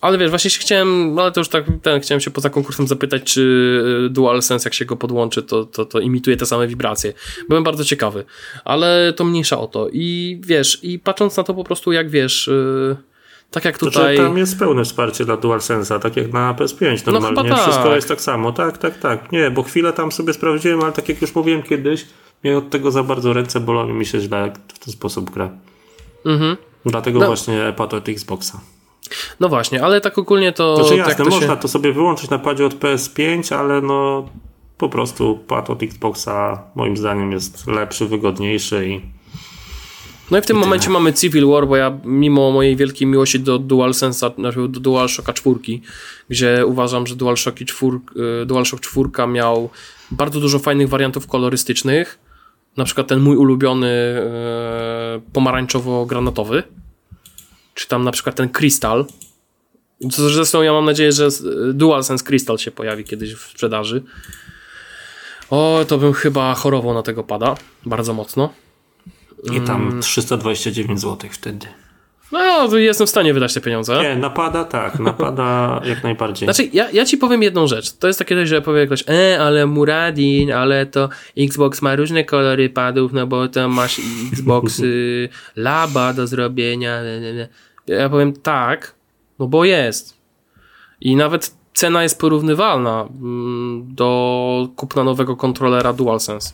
ale wiesz, właśnie chciałem, ale to już tak, ten, chciałem się poza konkursem zapytać, czy DualSense, jak się go podłączy, to, to, to imituje te same wibracje. Byłem bardzo ciekawy, ale to mniejsza o to. I wiesz, i patrząc na to po prostu, jak wiesz. Yy, tak jak tutaj. Znaczy, tam jest pełne wsparcie dla DualSense'a, tak jak na PS5 normalnie. No, tak. Wszystko jest tak samo. Tak, tak, tak. Nie, bo chwilę tam sobie sprawdziłem, ale tak jak już mówiłem kiedyś, mnie od tego za bardzo ręce bolą i mi się źle w ten sposób gra. Mhm. Dlatego no. właśnie pad od Xboxa. No właśnie, ale tak ogólnie to. Znaczy jasne, to można się... to sobie wyłączyć na padzie od PS5, ale no po prostu pad od Xboxa moim zdaniem jest lepszy, wygodniejszy i no i w tym I momencie mamy Civil War, bo ja mimo mojej wielkiej miłości do DualSense'a, znaczy do DualShocka 4, gdzie uważam, że DualShock 4, y, DualShock 4 miał bardzo dużo fajnych wariantów kolorystycznych, na przykład ten mój ulubiony e, pomarańczowo-granatowy, czy tam na przykład ten Crystal, co zresztą ja mam nadzieję, że DualSense Crystal się pojawi kiedyś w sprzedaży. O, to bym chyba chorował na tego pada, bardzo mocno. I tam 329 zł wtedy. No, jestem w stanie wydać te pieniądze. Nie, napada tak, napada jak najbardziej. Znaczy, ja, ja ci powiem jedną rzecz. To jest takie coś, że powie ktoś, e, ale Muradin, ale to Xbox ma różne kolory padów, no bo tam masz Xbox y, Laba do zrobienia. Ja powiem tak, no bo jest. I nawet cena jest porównywalna mm, do kupna nowego kontrolera DualSense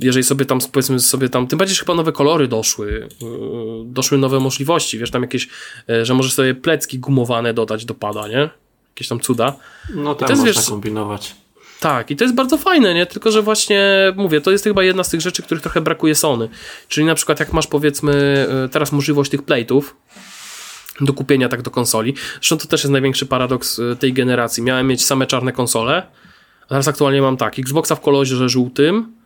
jeżeli sobie tam, powiedzmy sobie tam, tym bardziej, że chyba nowe kolory doszły, yy, doszły nowe możliwości, wiesz, tam jakieś, yy, że możesz sobie plecki gumowane dodać do pada, nie? Jakieś tam cuda. No tak, można wiesz, kombinować. Tak, i to jest bardzo fajne, nie? Tylko, że właśnie, mówię, to jest chyba jedna z tych rzeczy, których trochę brakuje Sony. Czyli na przykład jak masz powiedzmy yy, teraz możliwość tych plate'ów, do kupienia tak do konsoli. Zresztą to też jest największy paradoks tej generacji. Miałem mieć same czarne konsole, a teraz aktualnie mam tak, Xboxa w kolorze żółtym,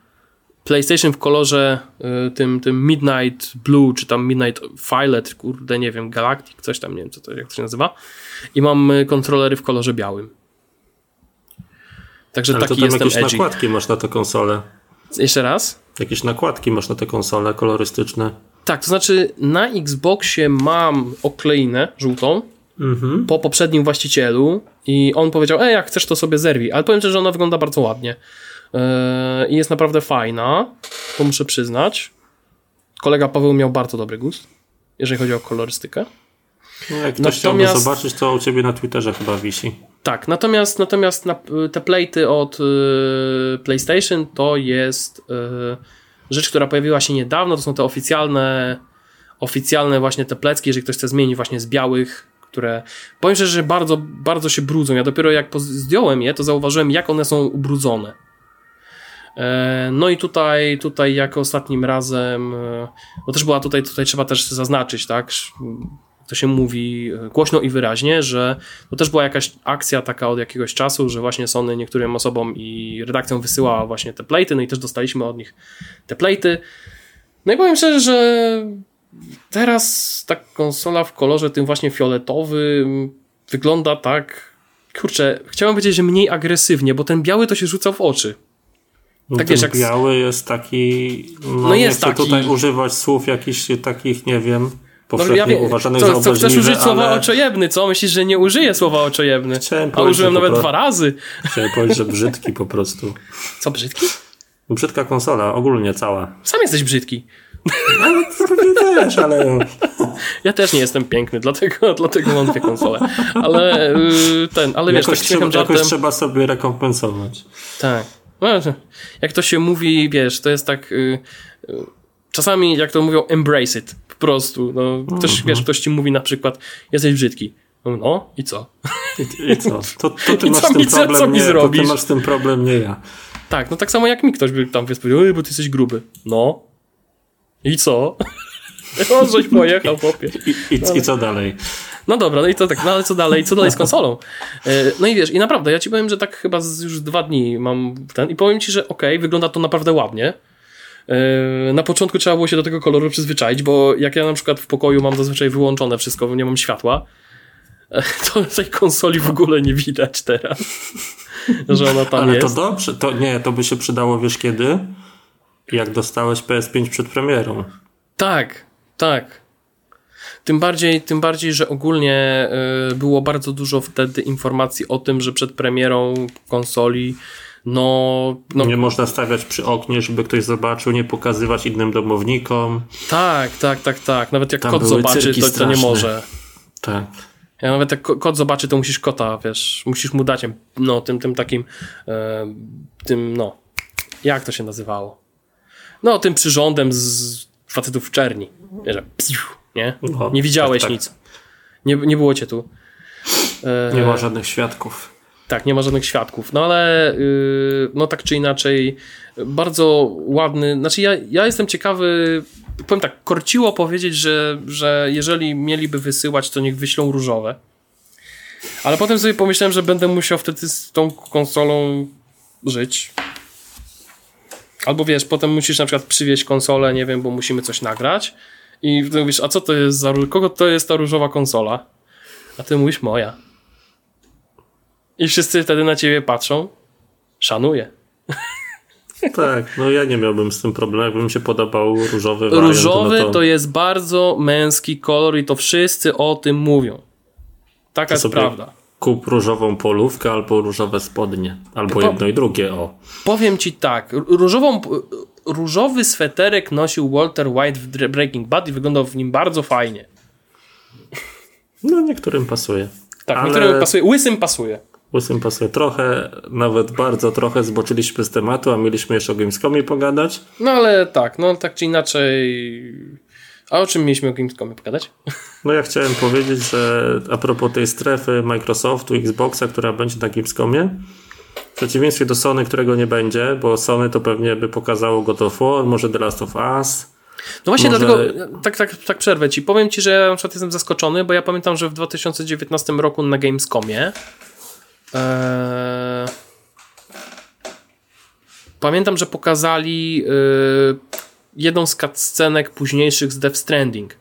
PlayStation w kolorze y, tym, tym Midnight Blue, czy tam Midnight Violet, kurde, nie wiem, Galactic, coś tam, nie wiem, co to, jak to się nazywa. I mam y, kontrolery w kolorze białym. Także Ale taki to tam jestem jakieś edgy. nakładki masz na tę konsolę. Jeszcze raz? Jakieś nakładki masz na tę konsolę kolorystyczne. Tak, to znaczy na Xboxie mam okleinę żółtą mhm. po poprzednim właścicielu i on powiedział, ej, jak chcesz to sobie zerwij, ale powiem ci, że ona wygląda bardzo ładnie. Yy, i jest naprawdę fajna, to muszę przyznać. Kolega Paweł miał bardzo dobry gust, jeżeli chodzi o kolorystykę. No, jak ktoś natomiast, zobaczyć, to u ciebie na Twitterze chyba wisi. Tak, natomiast, natomiast na, te plejty od y, PlayStation to jest y, rzecz, która pojawiła się niedawno. To są te oficjalne, oficjalne właśnie te plecki, jeżeli ktoś chce zmienić właśnie z białych, które powiem szczerze, że bardzo, bardzo się brudzą. Ja dopiero jak zdjąłem je, to zauważyłem, jak one są ubrudzone. E, no i tutaj, tutaj jak ostatnim razem, e, bo też była tutaj, tutaj trzeba też zaznaczyć, tak, to się mówi e, głośno i wyraźnie, że to też była jakaś akcja taka od jakiegoś czasu, że właśnie Sony niektórym osobom i redakcjom wysyłała właśnie te plejty, no i też dostaliśmy od nich te plejty. No i powiem szczerze, że teraz ta konsola w kolorze tym właśnie fioletowym wygląda tak, kurczę, chciałem powiedzieć, że mniej agresywnie, bo ten biały to się rzucał w oczy. No tak wiesz, jak... biały jest taki. No, no jest taki. tutaj używać słów jakichś takich, nie wiem. Powszechnie no, ja uważanych co, za co chcesz użyć ale... słowa oczojebny, co? Myślisz, że nie użyję słowa oczojebny? Chciałem A użyłem nawet dwa razy. Chciałem powiedzieć, że brzydki po prostu. Co, brzydki? Brzydka konsola, ogólnie cała. Sam jesteś brzydki. No, też, ale... Ja też nie jestem piękny, dlatego, dlatego mam dwie konsole. Ale y, ten, ale jakoś wiesz, tak trzeba, żartem... Jakoś trzeba sobie rekompensować. Tak. Jak to się mówi, wiesz, to jest tak. Yy, czasami, jak to mówią, embrace it. Po prostu. No, ktoś, Mhm. wiesz, ktoś ci mówi na przykład, jesteś brzydki. No i co? I, i co? To, to ty I masz co co- problem, co nie, to ty zrobisz? masz z tym problem, nie ja. Tak, no tak samo jak mi ktoś by tam wiesz, powiedział, "Ej, bo ty jesteś gruby. No. I co? On żeś pojechał, chłopie. I, i, I co dalej? No dobra, no i to tak, no ale co dalej, co dalej z konsolą? E, No i wiesz, i naprawdę, ja ci powiem, że tak chyba z już dwa dni mam ten i powiem ci, że okej, wygląda to naprawdę ładnie. E, Na początku trzeba było się do tego koloru przyzwyczaić, bo jak ja na przykład w pokoju mam zazwyczaj wyłączone wszystko, bo nie mam światła, e, to tej konsoli w ogóle nie widać teraz, że ona tam Ale to jest. dobrze, to nie, to by się przydało, wiesz kiedy? Jak dostałeś PS5 przed premierą. Tak, tak. Tym bardziej, tym bardziej, że ogólnie y, było bardzo dużo wtedy informacji o tym, że przed premierą konsoli no, no Nie można stawiać przy oknie, żeby ktoś zobaczył, nie pokazywać innym domownikom. tak, tak, tak, tak. Nawet jak Tam kot zobaczy, to, to nie może. Tak. Ja nawet jak ko- kot zobaczy, to musisz kota, wiesz, musisz mu dać no, tym, tym takim e, tym, no, jak to się nazywało? No, tym przyrządem z facetów w czerni. Wiesz, psiu, nie? No, nie widziałeś tak, tak. nic. Nie, nie było cię tu. E, Nie ma żadnych świadków. Tak, nie ma żadnych świadków. No ale yy, no tak czy inaczej, bardzo ładny. Znaczy, ja, ja jestem ciekawy. Powiem tak, korciło powiedzieć, że, że jeżeli mieliby wysyłać, to niech wyślą różowe. Ale potem sobie pomyślałem, że będę musiał wtedy z tą konsolą żyć. Albo wiesz, potem musisz na przykład przywieźć konsolę, nie wiem, bo musimy coś nagrać. I mówisz, a co to jest za. Kogo to jest ta różowa konsola? A ty mówisz, moja. I wszyscy wtedy na ciebie patrzą. Szanuję. Tak, no ja nie miałbym z tym problemu, jakby mi się podobał różowy wariant. Różowy no to, to jest bardzo męski kolor i to wszyscy o tym mówią. Taka jest prawda. Kup różową polówkę albo różowe spodnie. Albo jedno i drugie, o. Powiem ci tak, różową, różowy sweterek nosił Walter White w Breaking Bad i wyglądał w nim bardzo fajnie. No niektórym pasuje. Tak, Ale- niektórym pasuje, łysym pasuje. Łysym pasuje trochę, nawet bardzo trochę zboczyliśmy z tematu, a mieliśmy jeszcze o Gamescomie pogadać. No ale tak, no tak czy inaczej... A o czym mieliśmy o Gamescomie pogadać? No ja chciałem powiedzieć, że a propos tej strefy Microsoftu, Xboxa, która będzie na Gamescomie, przeciwieństwie do Sony, którego nie będzie, bo Sony to pewnie by pokazało God of War, może The Last of Us. No właśnie Może- dlatego, tak, tak, tak przerwę ci. Powiem ci, że ja na przykład jestem zaskoczony, bo ja pamiętam, że w 2019 roku na Gamescomie e, pamiętam, że pokazali e, jedną z cutscenek późniejszych z Death Stranding.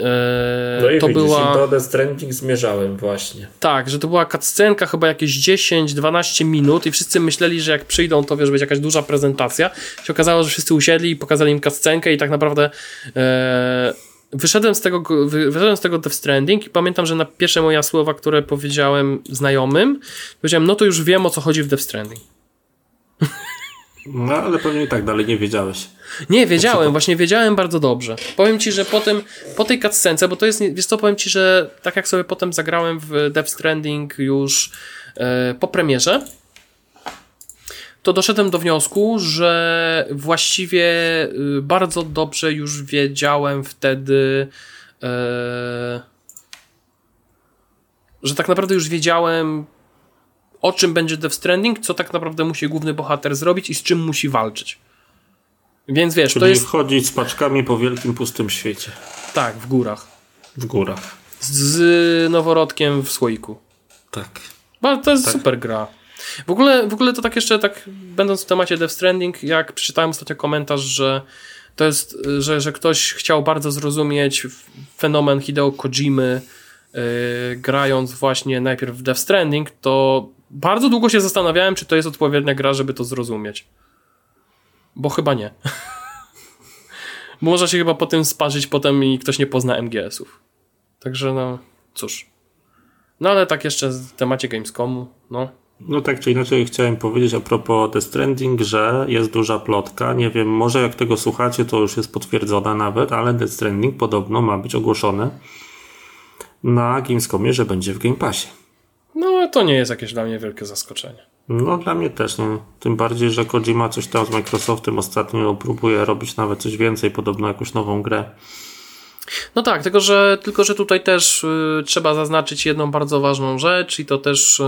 E, to była... The Stranding zmierzałem właśnie. Tak, że to była cutscenka chyba jakieś 10-12 minut i wszyscy myśleli, że jak przyjdą, to wiesz, będzie jakaś duża prezentacja. Się okazało, że wszyscy usiedli i pokazali im cutscenkę i tak naprawdę e, wyszedłem z tego, wy, wyszedłem z tego Death Stranding i pamiętam, że na pierwsze moje słowa, które powiedziałem znajomym, powiedziałem, no to już wiem o co chodzi w Death Stranding. No ale pewnie i tak dalej nie wiedziałeś. Nie, wiedziałem, właśnie wiedziałem bardzo dobrze. Powiem ci, że potem, po tej cutscence, bo to jest, wiesz co, powiem ci, że tak jak sobie potem zagrałem w Death Stranding już e, po premierze, to doszedłem do wniosku, że właściwie y, bardzo dobrze już wiedziałem wtedy, e, że tak naprawdę już wiedziałem, o czym będzie Death Stranding, co tak naprawdę musi główny bohater zrobić i z czym musi walczyć. Więc wiesz, Czyli to jest chodzić z paczkami po wielkim pustym świecie. tak, w górach. W górach. Z, z noworodkiem w słoiku. Tak. Bo to jest super gra. W ogóle, w ogóle to tak jeszcze, tak będąc w temacie Death Stranding, jak przeczytałem ostatnio komentarz, że to jest, że, że ktoś chciał bardzo zrozumieć fenomen Hideo Kojimy yy, grając właśnie najpierw w Death Stranding, to bardzo długo się zastanawiałem, czy to jest odpowiednia gra, żeby to zrozumieć. Bo chyba nie. Można się chyba po tym sparzyć potem i ktoś nie pozna MGS-ów. Także no, cóż. No ale tak jeszcze w temacie Gamescomu, no. No tak czy inaczej chciałem powiedzieć a propos The Stranding, że jest duża plotka. Nie wiem, może jak tego słuchacie, to już jest potwierdzona nawet, ale The Stranding podobno ma być ogłoszone na Gamescomie, że będzie w Game Passie. No to nie jest jakieś dla mnie wielkie zaskoczenie. No dla mnie też, no. Tym bardziej, że Kojima coś tam z Microsoftem ostatnio próbuje robić nawet coś więcej, podobno jakąś nową grę. No tak, tylko że, tylko że tutaj też y, trzeba zaznaczyć jedną bardzo ważną rzecz i to też y,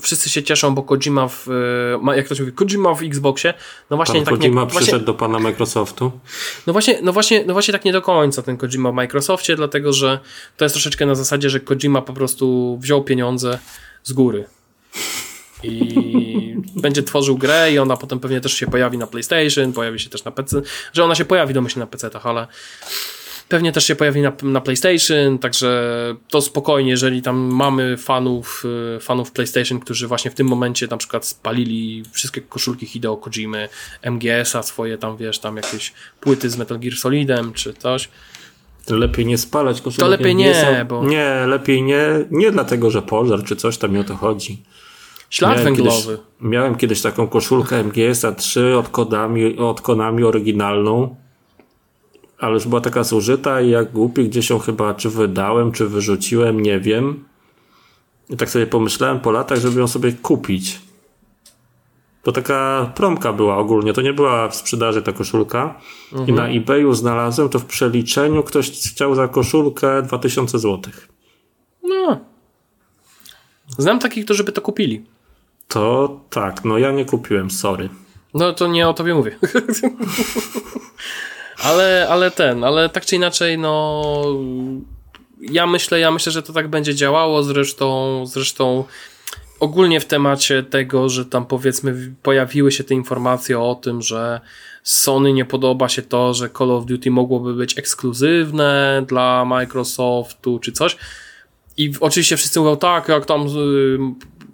wszyscy się cieszą, bo Kojima w, y, jak to się mówi, Kojima w Xboxie, no właśnie Pan tak Kojima nie, przyszedł właśnie, do pana Microsoftu. no właśnie, no właśnie, no właśnie tak nie do końca ten Kojima w Microsoftie, dlatego że to jest troszeczkę na zasadzie, że Kojima po prostu wziął pieniądze z góry i będzie tworzył grę i ona potem pewnie też się pojawi na PlayStation, pojawi się też na PC, że ona się pojawi domyślnie na PC-tach, ale pewnie też się pojawi na, na PlayStation, także to spokojnie, jeżeli tam mamy fanów, y, fanów PlayStation, którzy właśnie w tym momencie na przykład spalili wszystkie koszulki Hideo Kojimy, MGS-a swoje tam, wiesz, tam jakieś płyty z Metal Gear Solidem czy coś, To lepiej nie spalać koszulek. To lepiej nie, bo- Nie, lepiej nie, nie dlatego, że pożar czy coś tam mi o to chodzi. ślad Miałem węglowy. Kiedyś, miałem kiedyś taką koszulkę MGS-a 3 od Konami, od Konami oryginalną, ale już była taka zużyta i jak głupi gdzieś ją chyba czy wydałem, czy wyrzuciłem, nie wiem. I tak sobie pomyślałem po latach, żeby ją sobie kupić. To taka promka była ogólnie, to nie była w sprzedaży ta koszulka. I na eBayu znalazłem to w przeliczeniu, ktoś chciał za koszulkę 2000 zł. No. Znam takich, którzy by to kupili. To tak, no ja nie kupiłem, sorry. No to nie o tobie mówię. ale, ale ten, ale tak czy inaczej, no. Ja myślę, ja myślę, że to tak będzie działało. Zresztą, zresztą ogólnie w temacie tego, że tam powiedzmy pojawiły się te informacje o tym, że Sony nie podoba się to, że Call of Duty mogłoby być ekskluzywne dla Microsoftu czy coś. I oczywiście wszyscy mówią, tak, jak tam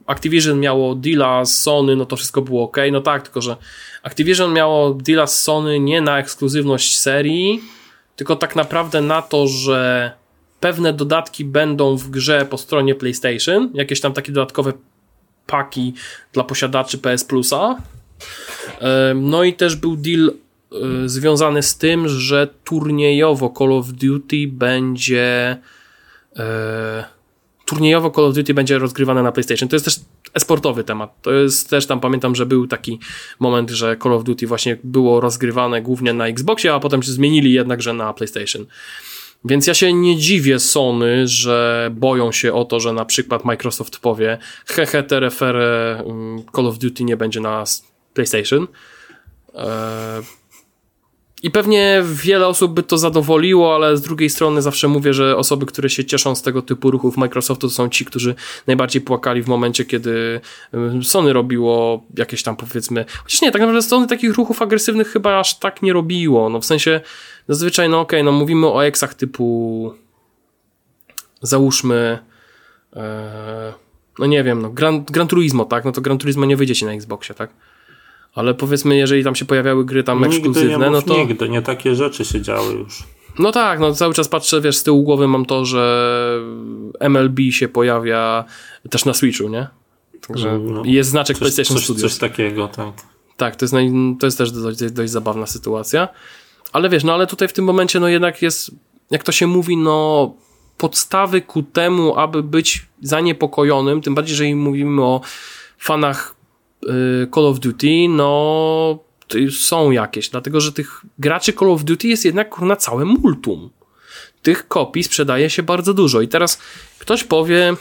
Activision miało deala z Sony, no to wszystko było ok. No tak, tylko że Activision miało deala z Sony nie na ekskluzywność serii, tylko tak naprawdę na to, że pewne dodatki będą w grze po stronie PlayStation, jakieś tam takie dodatkowe paki dla posiadaczy PS Plusa. No i też był deal y, związany z tym, że turniejowo Call of Duty będzie e, turniejowo Call of Duty będzie rozgrywane na PlayStation. To jest też esportowy temat. To jest też tam pamiętam, że był taki moment, że Call of Duty właśnie było rozgrywane głównie na Xboxie, a potem się zmienili jednakże na PlayStation. Więc ja się nie dziwię Sony, że boją się o to, że na przykład Microsoft powie hehe, terefere, mm, Call of Duty nie będzie na PlayStation. E, I pewnie wiele osób by to zadowoliło, ale z drugiej strony zawsze mówię, że osoby, które się cieszą z tego typu ruchów Microsoftu to są ci, którzy najbardziej płakali w momencie, kiedy Sony robiło jakieś tam powiedzmy. Chociaż nie, tak naprawdę Sony takich ruchów agresywnych chyba aż tak nie robiło. No w sensie zazwyczaj, no okej, no mówimy o eksach typu załóżmy e, no nie wiem, no Gran, Gran Turismo, tak? No to Gran Turismo nie wyjdzie ci na Xboxie, tak? Ale powiedzmy, jeżeli tam się pojawiały gry tam Nigdy nie ekskluzywne, mów no to. nigdy, nie takie rzeczy się działy już. No tak, no cały czas patrzę, wiesz, z tyłu głowy mam to, że MLB się pojawia też na Switchu, nie? Także No, jest znaczek Coś, PlayStation coś, Studios. coś takiego, tak. Tak, to jest, naj, to jest też dość, dość zabawna sytuacja. Ale wiesz, no ale tutaj w tym momencie, no jednak jest, jak to się mówi, no podstawy ku temu, aby być zaniepokojonym, tym bardziej, jeżeli mówimy o fanach Call of Duty, no są jakieś, dlatego że tych graczy Call of Duty jest jednak na całe multum. Tych kopii sprzedaje się bardzo dużo. I teraz ktoś powie,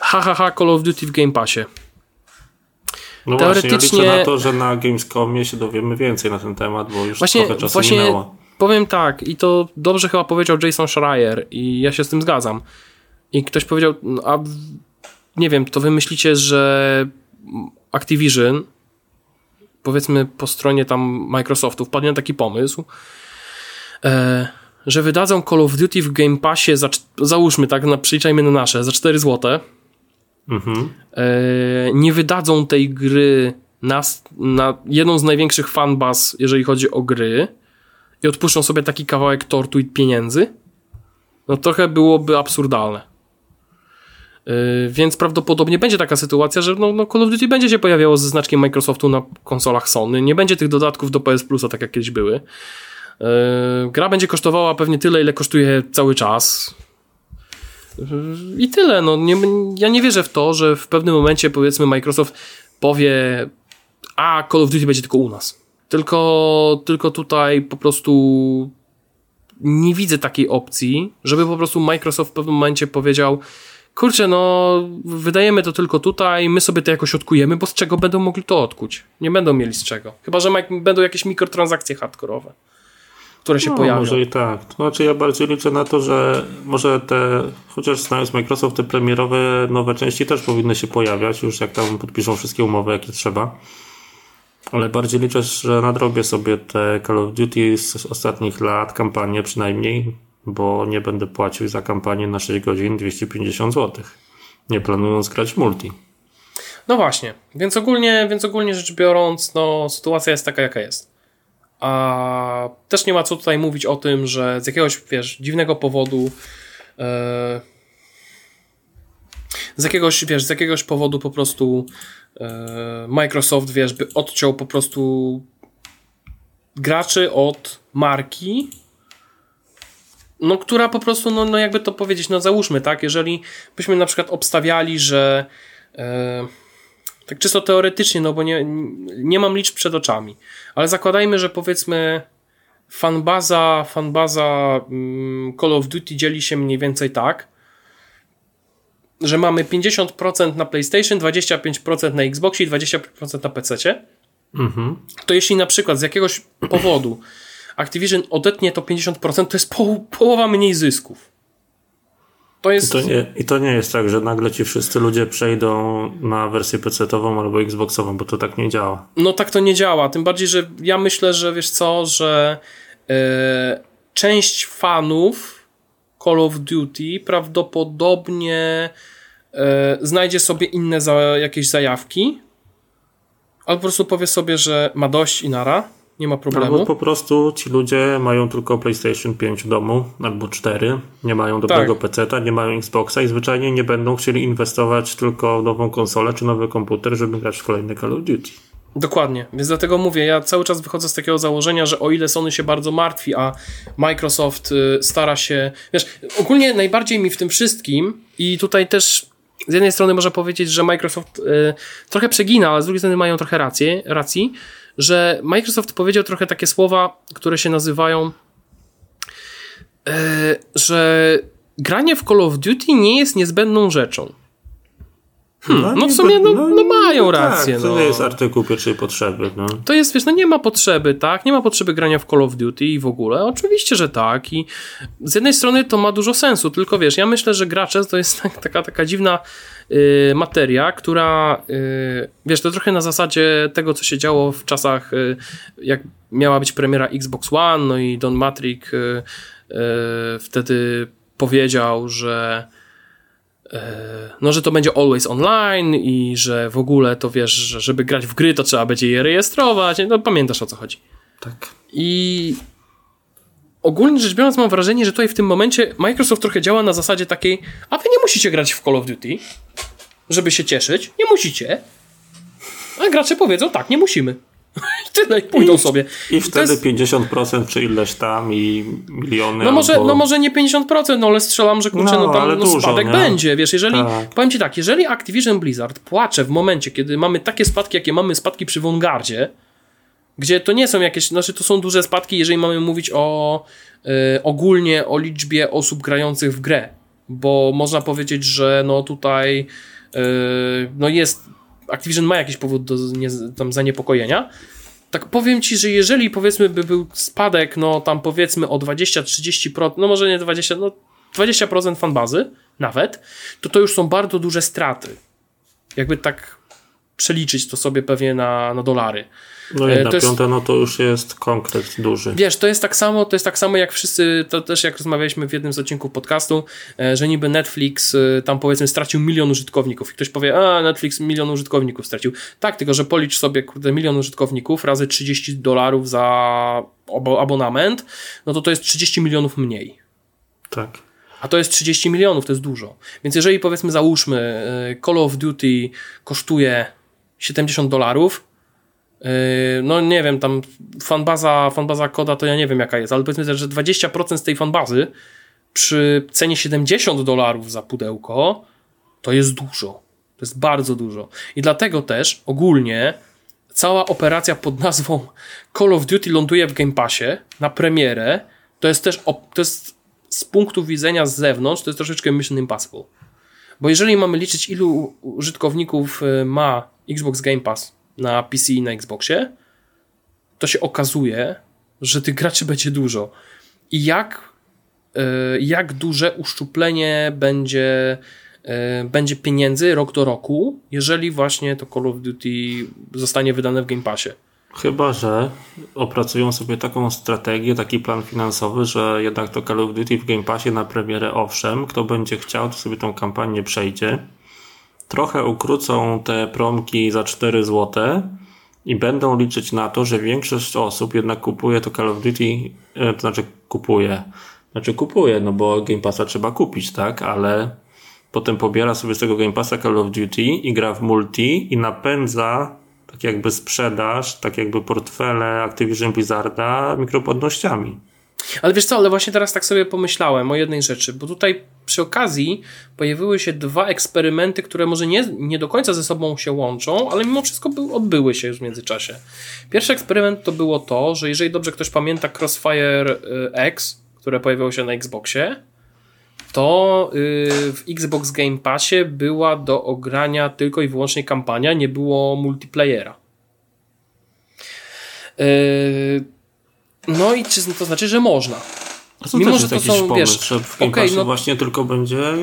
ha, ha, ha, Call of Duty w Game Passie. No Teoretycznie- właśnie, ja liczę na to, że na Gamescomie się dowiemy więcej na ten temat, bo już Właśnie, trochę czasu właśnie minęło. powiem tak, i to dobrze chyba powiedział Jason Schreier, i ja się z tym zgadzam. I ktoś powiedział, no, a nie wiem, to wy myślicie, że Activision, powiedzmy po stronie tam Microsoftu, wpadnie na taki pomysł, e, że wydadzą Call of Duty w Game Passie, za, załóżmy tak, na, przeliczajmy na nasze, za 4 złote, Mhm. e, nie wydadzą tej gry na, na jedną z największych fanbaz, jeżeli chodzi o gry i odpuszczą sobie taki kawałek tortu i pieniędzy, no trochę byłoby absurdalne. E, więc prawdopodobnie będzie taka sytuacja, że no, no Call of Duty będzie się pojawiało ze znaczkiem Microsoftu na konsolach Sony. Nie będzie tych dodatków do PS Plusa, tak jak kiedyś były. E, gra będzie kosztowała pewnie tyle, ile kosztuje cały czas. I tyle. No, nie, ja nie wierzę w to, że w pewnym momencie powiedzmy Microsoft powie a Call of Duty będzie tylko u nas. Tylko, tylko tutaj po prostu nie widzę takiej opcji, żeby po prostu Microsoft w pewnym momencie powiedział kurczę, no wydajemy to tylko tutaj, my sobie to jakoś odkujemy, bo z czego będą mogli to odkuć? Nie będą mieli z czego. Chyba, że będą jakieś mikrotransakcje hardkorowe, które się no, pojawią. Może i tak. To znaczy ja bardziej liczę na to, że może te, chociaż znając Microsoft, te premierowe nowe części też powinny się pojawiać, już jak tam podpiszą wszystkie umowy, jakie trzeba. Ale bardziej liczę, że nadrobię sobie te Call of Duty z ostatnich lat, kampanię przynajmniej, bo nie będę płacił za kampanię na 6 godzin 250 zł. Nie planując grać multi. No właśnie, więc ogólnie, więc ogólnie rzecz biorąc, no, sytuacja jest taka, jaka jest. A też nie ma co tutaj mówić o tym, że z jakiegoś, wiesz, dziwnego powodu e, z jakiegoś, wiesz, z jakiegoś powodu po prostu e, Microsoft, wiesz, by odciął po prostu graczy od marki, no, która po prostu, no, no jakby to powiedzieć, no załóżmy, tak, jeżeli byśmy na przykład obstawiali, że e, tak czysto teoretycznie, no bo nie, nie mam liczb przed oczami, ale zakładajmy, że powiedzmy fanbaza, fanbaza mm, Call of Duty dzieli się mniej więcej tak, że mamy 50% na PlayStation, 25% na Xboxie i 20% na PC. Mhm. To jeśli na przykład z jakiegoś powodu Activision odetnie to 50%, to jest po, połowa mniej zysków. To jest... I, to nie, I to nie jest tak, że nagle ci wszyscy ludzie przejdą na wersję PC-ową albo Xboxową, bo to tak nie działa. No tak to nie działa. Tym bardziej, że ja myślę, że wiesz co, że yy, część fanów Call of Duty prawdopodobnie yy, znajdzie sobie inne za, jakieś zajawki, albo po prostu powie sobie, że ma dość i nara nie ma problemu. Albo po prostu ci ludzie mają tylko PlayStation 5 w domu, albo 4, nie mają dobrego tak. PC-a, nie mają Xboxa i zwyczajnie nie będą chcieli inwestować tylko w nową konsolę czy nowy komputer, żeby grać w kolejne Call of Duty. Dokładnie, więc dlatego mówię, ja cały czas wychodzę z takiego założenia, że o ile Sony się bardzo martwi, a Microsoft y, stara się, wiesz, ogólnie najbardziej mi w tym wszystkim i tutaj też z jednej strony można powiedzieć, że Microsoft y, trochę przegina, ale z drugiej strony mają trochę rację, racji, że Microsoft powiedział trochę takie słowa, które się nazywają, e, że granie w Call of Duty nie jest niezbędną rzeczą. Hmm, no, no w sumie no, no, no mają no rację. Tak, to no. jest artykuł pierwszej potrzeby. No. To jest, wiesz, no nie ma potrzeby, tak? Nie ma potrzeby grania w Call of Duty i w ogóle. Oczywiście, że tak. I z jednej strony to ma dużo sensu, tylko wiesz, ja myślę, że gracze to jest tak, taka, taka dziwna materia, która, y, wiesz, to trochę na zasadzie tego, co się działo w czasach, y, jak miała być premiera Xbox One, no i Don Matrick y, y, wtedy powiedział, że no, że to będzie always online i że w ogóle to wiesz, że żeby grać w gry, to trzeba będzie je rejestrować. No, pamiętasz o co chodzi. Tak. I ogólnie rzecz biorąc, mam wrażenie, że tutaj w tym momencie Microsoft trochę działa na zasadzie takiej, a wy nie musicie grać w Call of Duty, żeby się cieszyć. Nie musicie. A gracze powiedzą, tak, nie musimy. Tyle, pójdą I, sobie. I wtedy jest... 50% czy ileś tam i miliony. No może, albo... no może nie 50%, no ale strzelam, że kurczę, no, no tam no, dużo, spadek nie? będzie. Wiesz, jeżeli, tak. powiem ci tak, jeżeli Activision Blizzard płacze w momencie, kiedy mamy takie spadki, jakie mamy spadki przy Vanguardzie, gdzie to nie są jakieś, znaczy to są duże spadki, jeżeli mamy mówić o y, ogólnie o liczbie osób grających w grę, bo można powiedzieć, że no tutaj y, no jest Activision ma jakiś powód do nie, tam zaniepokojenia. Tak powiem ci, że jeżeli powiedzmy by był spadek, no tam powiedzmy o 20-30%, no może nie 20, no 20% fanbazy nawet, to to już są bardzo duże straty. Jakby tak przeliczyć to sobie pewnie na, na dolary. No jedna to piąta, jest, no to już jest konkret duży. Wiesz, to jest tak samo, to jest tak samo jak wszyscy, to też jak rozmawialiśmy w jednym z odcinków podcastu, e, że niby Netflix e, tam powiedzmy stracił milion użytkowników i ktoś powie, a Netflix milion użytkowników stracił. Tak, tylko że policz sobie kurde milion użytkowników razy 30 dolarów za abonament, no to to jest 30 milionów mniej. Tak. A to jest 30 milionów, to jest dużo. Więc jeżeli powiedzmy załóżmy e, Call of Duty kosztuje 70 dolarów, no nie wiem, tam fanbaza, fanbaza koda to ja nie wiem jaka jest, ale powiedzmy, że 20% z tej fanbazy przy cenie 70 dolarów za pudełko to jest dużo. To jest bardzo dużo. I dlatego też ogólnie cała operacja pod nazwą Call of Duty ląduje w Game Passie na premierę to jest też, to jest z punktu widzenia z zewnątrz, to jest troszeczkę Mission Impossible. Bo jeżeli mamy liczyć, ilu użytkowników y, ma Xbox Game Pass na PC i na Xboxie, to się okazuje, że tych graczy będzie dużo. I jak, y, jak duże uszczuplenie będzie, y, będzie pieniędzy rok do roku, jeżeli właśnie to Call of Duty zostanie wydane w Game Passie. Chyba, że opracują sobie taką strategię, taki plan finansowy, że jednak to Call of Duty w Game Passie na premierę owszem, kto będzie chciał, to sobie tą kampanię przejdzie. Trochę ukrócą te promki za 4 zł i będą liczyć na to, że większość osób jednak kupuje to Call of Duty, e, to znaczy kupuje. Znaczy kupuje, no bo Game Passa trzeba kupić, tak? Ale potem pobiera sobie z tego Game Passa Call of Duty i gra w multi i napędza tak jakby sprzedaż, tak jakby portfele Activision Blizzarda mikropłatnościami. Ale wiesz co, ale właśnie teraz tak sobie pomyślałem o jednej rzeczy, bo tutaj przy okazji pojawiły się dwa eksperymenty, które może nie, nie do końca ze sobą się łączą, ale mimo wszystko by, odbyły się już w międzyczasie. Pierwszy eksperyment to było to, że jeżeli dobrze ktoś pamięta Crossfire y, X, które pojawiło się na Xboxie, to y, w Xbox Game Passie była do ogrania tylko i wyłącznie kampania, nie było multiplayera. Y, no i czy to znaczy, że można? A to Mimo, że to są, pomysł, wiesz, że w Game okay, no, właśnie tylko będzie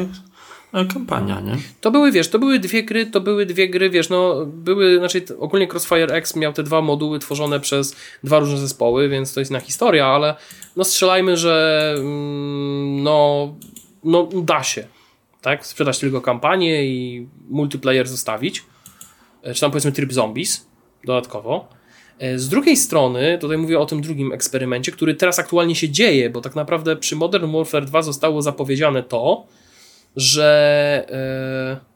e, kampania, nie? To były, wiesz, to były dwie gry, to były dwie gry, wiesz, no, były, znaczy ogólnie Crossfire X miał te dwa moduły tworzone przez dwa różne zespoły, więc to jest inna historia, ale no strzelajmy, że mm, no no da się, tak? Sprzedać tylko kampanię i multiplayer zostawić, e, czy tam powiedzmy tryb zombies dodatkowo. E, z drugiej strony, tutaj mówię o tym drugim eksperymencie, który teraz aktualnie się dzieje, bo tak naprawdę przy Modern Warfare 2 zostało zapowiedziane to, że e,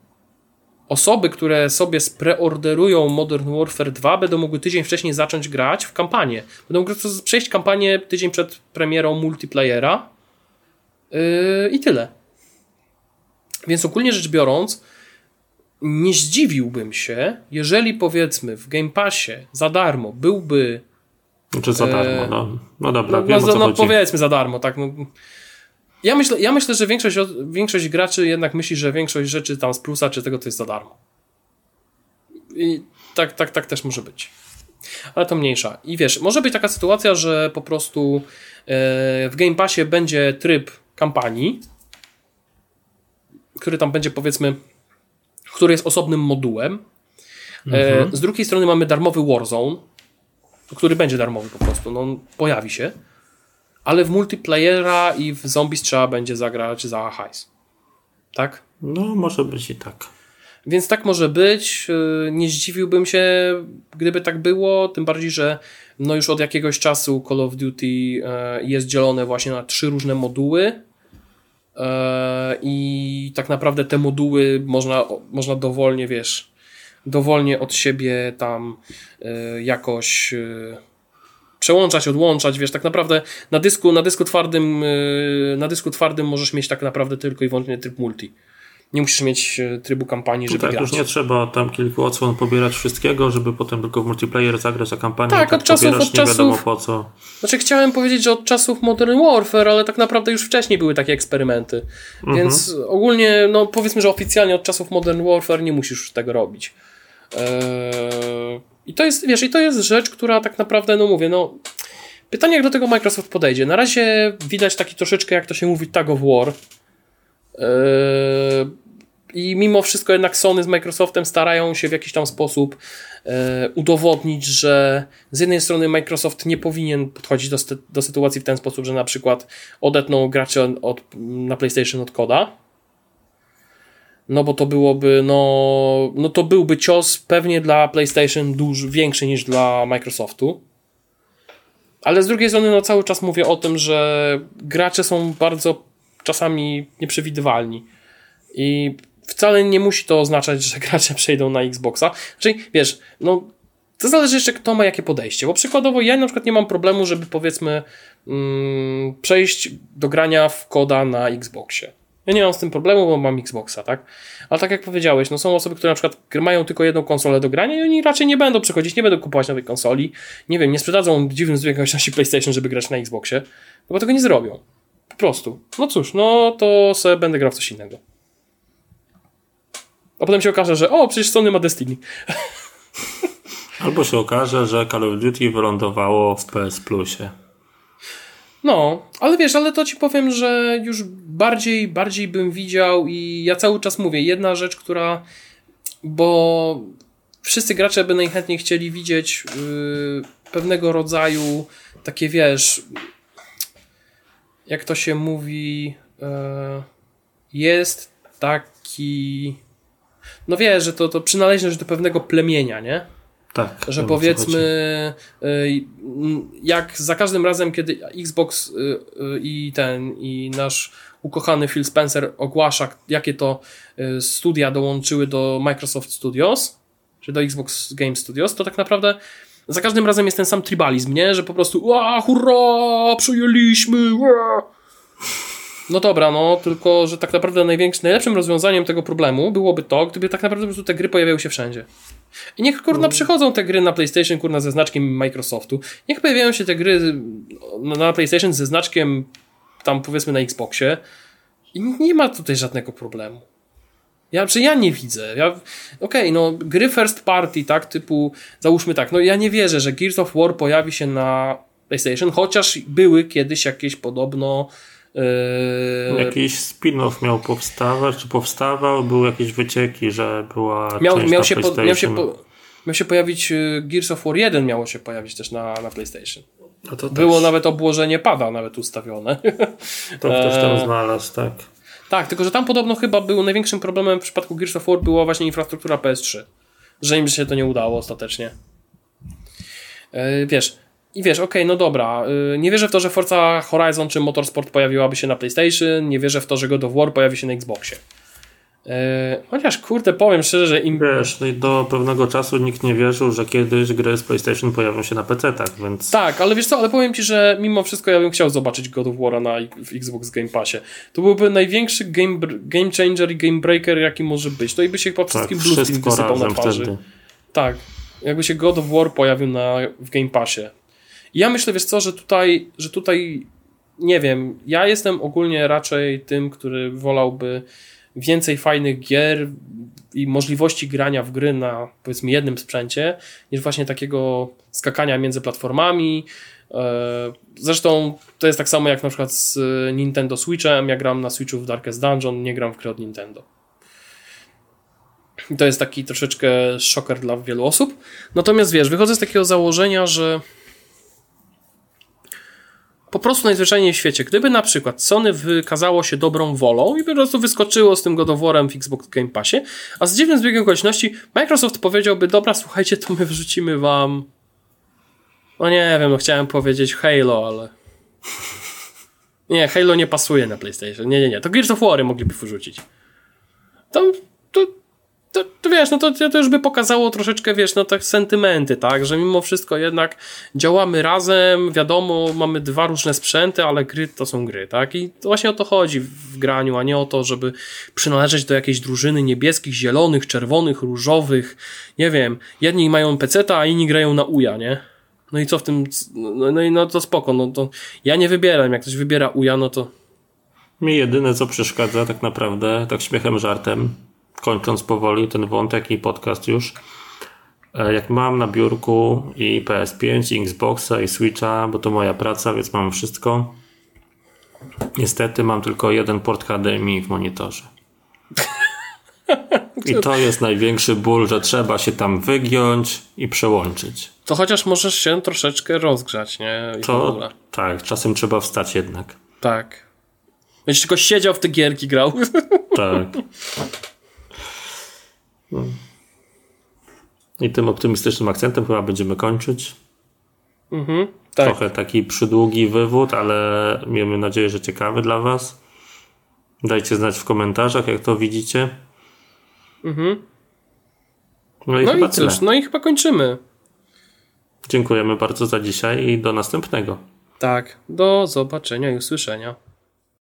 osoby, które sobie spreorderują Modern Warfare 2 będą mogły tydzień wcześniej zacząć grać w kampanię. Będą mogły przejść kampanię tydzień przed premierą multiplayera Yy, I tyle. Więc ogólnie rzecz biorąc, nie zdziwiłbym się, jeżeli powiedzmy w Game Passie za darmo byłby. Znaczy za darmo, e, no. No dobra, no, wiem, no, no powiedzmy za darmo, tak. No. Ja, myślę, ja myślę, że większość, większość graczy jednak myśli, że większość rzeczy tam z plusa czy tego to jest za darmo. I tak, tak, tak też może być. Ale to mniejsza. I wiesz, może być taka sytuacja, że po prostu e, w Game Passie będzie tryb kampanii, który tam będzie powiedzmy, który jest osobnym modułem. E, mhm. Z drugiej strony mamy darmowy Warzone, który będzie darmowy po prostu, no, pojawi się, ale w multiplayera i w zombies trzeba będzie zagrać za hajs. Tak? No, może być i tak. Więc tak może być. E, nie zdziwiłbym się, gdyby tak było, tym bardziej, że no już od jakiegoś czasu Call of Duty e, jest dzielone właśnie na trzy różne moduły i tak naprawdę te moduły można, można dowolnie, wiesz, dowolnie od siebie tam e, jakoś e, przełączać, odłączać, wiesz, tak naprawdę na dysku, na dysku twardym, na dysku twardym możesz mieć tak naprawdę tylko i wyłącznie tryb multi nie musisz mieć e, trybu kampanii, żeby tak, grać. już nie trzeba tam kilku odsłon pobierać wszystkiego, żeby potem tylko w multiplayer zagrać, a kampanię tak, tak od czasów, od czasów, nie wiadomo po co. Znaczy chciałem powiedzieć, że od czasów Modern Warfare, ale tak naprawdę już wcześniej były takie eksperymenty. Mhm. Więc ogólnie, no powiedzmy, że oficjalnie od czasów Modern Warfare nie musisz tego robić. Eee... I to jest, wiesz, i to jest rzecz, która tak naprawdę, no mówię, no pytanie jak do tego Microsoft podejdzie. Na razie widać taki troszeczkę, jak to się mówi, tag of war. Eee, I mimo wszystko jednak Sony z Microsoftem starają się w jakiś tam sposób e, udowodnić, że z jednej strony Microsoft nie powinien podchodzić do, do sytuacji w ten sposób, że na przykład odetną gracze od, na PlayStation od koda, no bo to byłoby, no, no to byłby cios pewnie dla PlayStation dużo większy niż dla Microsoftu. Ale z drugiej strony, no cały czas mówię o tym, że gracze są bardzo czasami nieprzewidywalni. I wcale nie musi to oznaczać, że gracze przejdą na Xboxa. Czyli wiesz, no to zależy jeszcze kto ma jakie podejście, bo przykładowo ja na przykład nie mam problemu, żeby powiedzmy mm, przejść do grania w koda na Xboxie. Ja nie mam z tym problemu, bo mam Xboxa, tak? Ale tak jak powiedziałeś, no są osoby, które na przykład mają tylko jedną konsolę do grania i oni raczej nie będą przechodzić, nie będą kupować nowej konsoli. Nie wiem, nie sprzedadzą dziwnym zwiększości PlayStation, żeby grać na Xboxie, bo tego nie zrobią. Po prostu. No cóż, no to sobie będę grał w coś innego. A potem się okaże, że o, przecież Sony ma Destiny. Albo się okaże, że Call of Duty wylądowało w PS Plusie. No, ale wiesz, ale to ci powiem, że już bardziej, bardziej bym widział i ja cały czas mówię, jedna rzecz, która, bo wszyscy gracze by najchętniej chcieli widzieć yy, pewnego rodzaju takie, wiesz, jak to się mówi, yy, jest taki, no wiesz, że to, to przynależność do pewnego plemienia, nie? Tak. Że powiedzmy, y, jak za każdym razem, kiedy Xbox y, y, i ten, i nasz ukochany Phil Spencer ogłasza, jakie to studia dołączyły do Microsoft Studios, czy do Xbox Game Studios, to tak naprawdę za każdym razem jest ten sam tribalizm, nie? Że po prostu, ła, hurra, przyjęliśmy, ła. No dobra, no, tylko, że tak naprawdę największym, najlepszym rozwiązaniem tego problemu byłoby to, gdyby tak naprawdę po prostu te gry pojawiały się wszędzie. I niech kurna no. przychodzą te gry na PlayStation, kurna ze znaczkiem Microsoftu. Niech pojawiają się te gry na PlayStation ze znaczkiem tam powiedzmy na Xboxie. I nie ma tutaj żadnego problemu. Ja, czy ja nie widzę. Ja, Okej, okay, no gry first party, tak, typu, załóżmy tak, no ja nie wierzę, że Gears of War pojawi się na PlayStation, chociaż były kiedyś jakieś podobno Yy... Jakiś spin-off miał powstawać, czy powstawał, były jakieś wycieki, że była miał, część miał na się po, miał, się po, miał się pojawić y, Gears of War 1 miało się pojawić też na, na PlayStation. No Było też. nawet obłożenie pada nawet ustawione. To ktoś tam e, znalazł, tak. Tak, tylko że tam podobno chyba był największym problemem w przypadku Gears of War była właśnie infrastruktura PS3. Że im się to nie udało ostatecznie. E, wiesz, i wiesz, okej, okay, no dobra, yy, nie wierzę w to, że Forza Horizon czy Motorsport pojawiłaby się na PlayStation, nie wierzę w to, że God of War pojawi się na Xboxie. Yy, chociaż kurde, powiem szczerze, że im. Wiesz, no do pewnego czasu nikt nie wierzył, że kiedyś gry z PlayStation pojawią się na PC, tak więc. Tak, ale wiesz co, ale powiem ci, że mimo wszystko ja bym chciał zobaczyć God of War na w Xbox Game Passie. To byłby największy game, game changer i game breaker, jaki może być. To i by się po wszystkim tak, wysypał na twarzy. Wtedy. Tak. Jakby się God of War pojawił na, w Game Passie. Ja myślę, wiesz co, że tutaj, że tutaj nie wiem, ja jestem ogólnie raczej tym, który wolałby więcej fajnych gier i możliwości grania w gry na powiedzmy jednym sprzęcie, niż właśnie takiego skakania między platformami. E, zresztą to jest tak samo jak na przykład z Nintendo Switchem. Ja gram na Switchu w Darkest Dungeon, nie gram w gry od Nintendo. I to jest taki troszeczkę szoker dla wielu osób. Natomiast wiesz, wychodzę z takiego założenia, że po prostu najzwyczajniej w świecie, gdyby na przykład Sony wykazało się dobrą wolą i po prostu wyskoczyło z tym godoworem w Xbox Game Passie, a z dziwnym zbiegiem okoliczności Microsoft powiedziałby, dobra, słuchajcie, to my wrzucimy wam no nie wiem, no chciałem powiedzieć Halo, ale nie, Halo nie pasuje na PlayStation, nie, nie, nie, to Gears of War mogliby wrzucić. To, to to, wiesz, no to, to już by pokazało troszeczkę, wiesz, no tak sentymenty, tak, że mimo wszystko jednak działamy razem, wiadomo, mamy dwa różne sprzęty, ale gry to są gry, tak, i właśnie o to chodzi w graniu, a nie o to, żeby przynależeć do jakiejś drużyny niebieskich, zielonych, czerwonych, różowych, nie wiem, jedni mają peceta, a inni grają na uja, nie? No i co w tym, no, no i no to spoko, no to ja nie wybieram, jak ktoś wybiera uja, no to... Mi jedyne co przeszkadza tak naprawdę, tak śmiechem, żartem, kończąc powoli ten wątek i podcast już, e, jak mam na biurku i PS5, i Xboxa, i Switcha, bo to moja praca, więc mam wszystko. Niestety mam tylko jeden port HDMI w monitorze. I to jest największy ból, że trzeba się tam wygiąć i przełączyć. To chociaż możesz się troszeczkę rozgrzać, nie? I to tak, czasem trzeba wstać jednak. Tak. Będziesz tylko siedział w te gierki grał. Tak. No. I tym optymistycznym akcentem chyba będziemy kończyć. Mhm, tak. Trochę taki przydługi wywód, ale miejmy nadzieję, że ciekawy dla Was. Dajcie znać w komentarzach, jak to widzicie. Mhm. No i, no chyba i cóż, no i chyba kończymy. Dziękujemy bardzo za dzisiaj i do następnego. Tak, do zobaczenia i usłyszenia.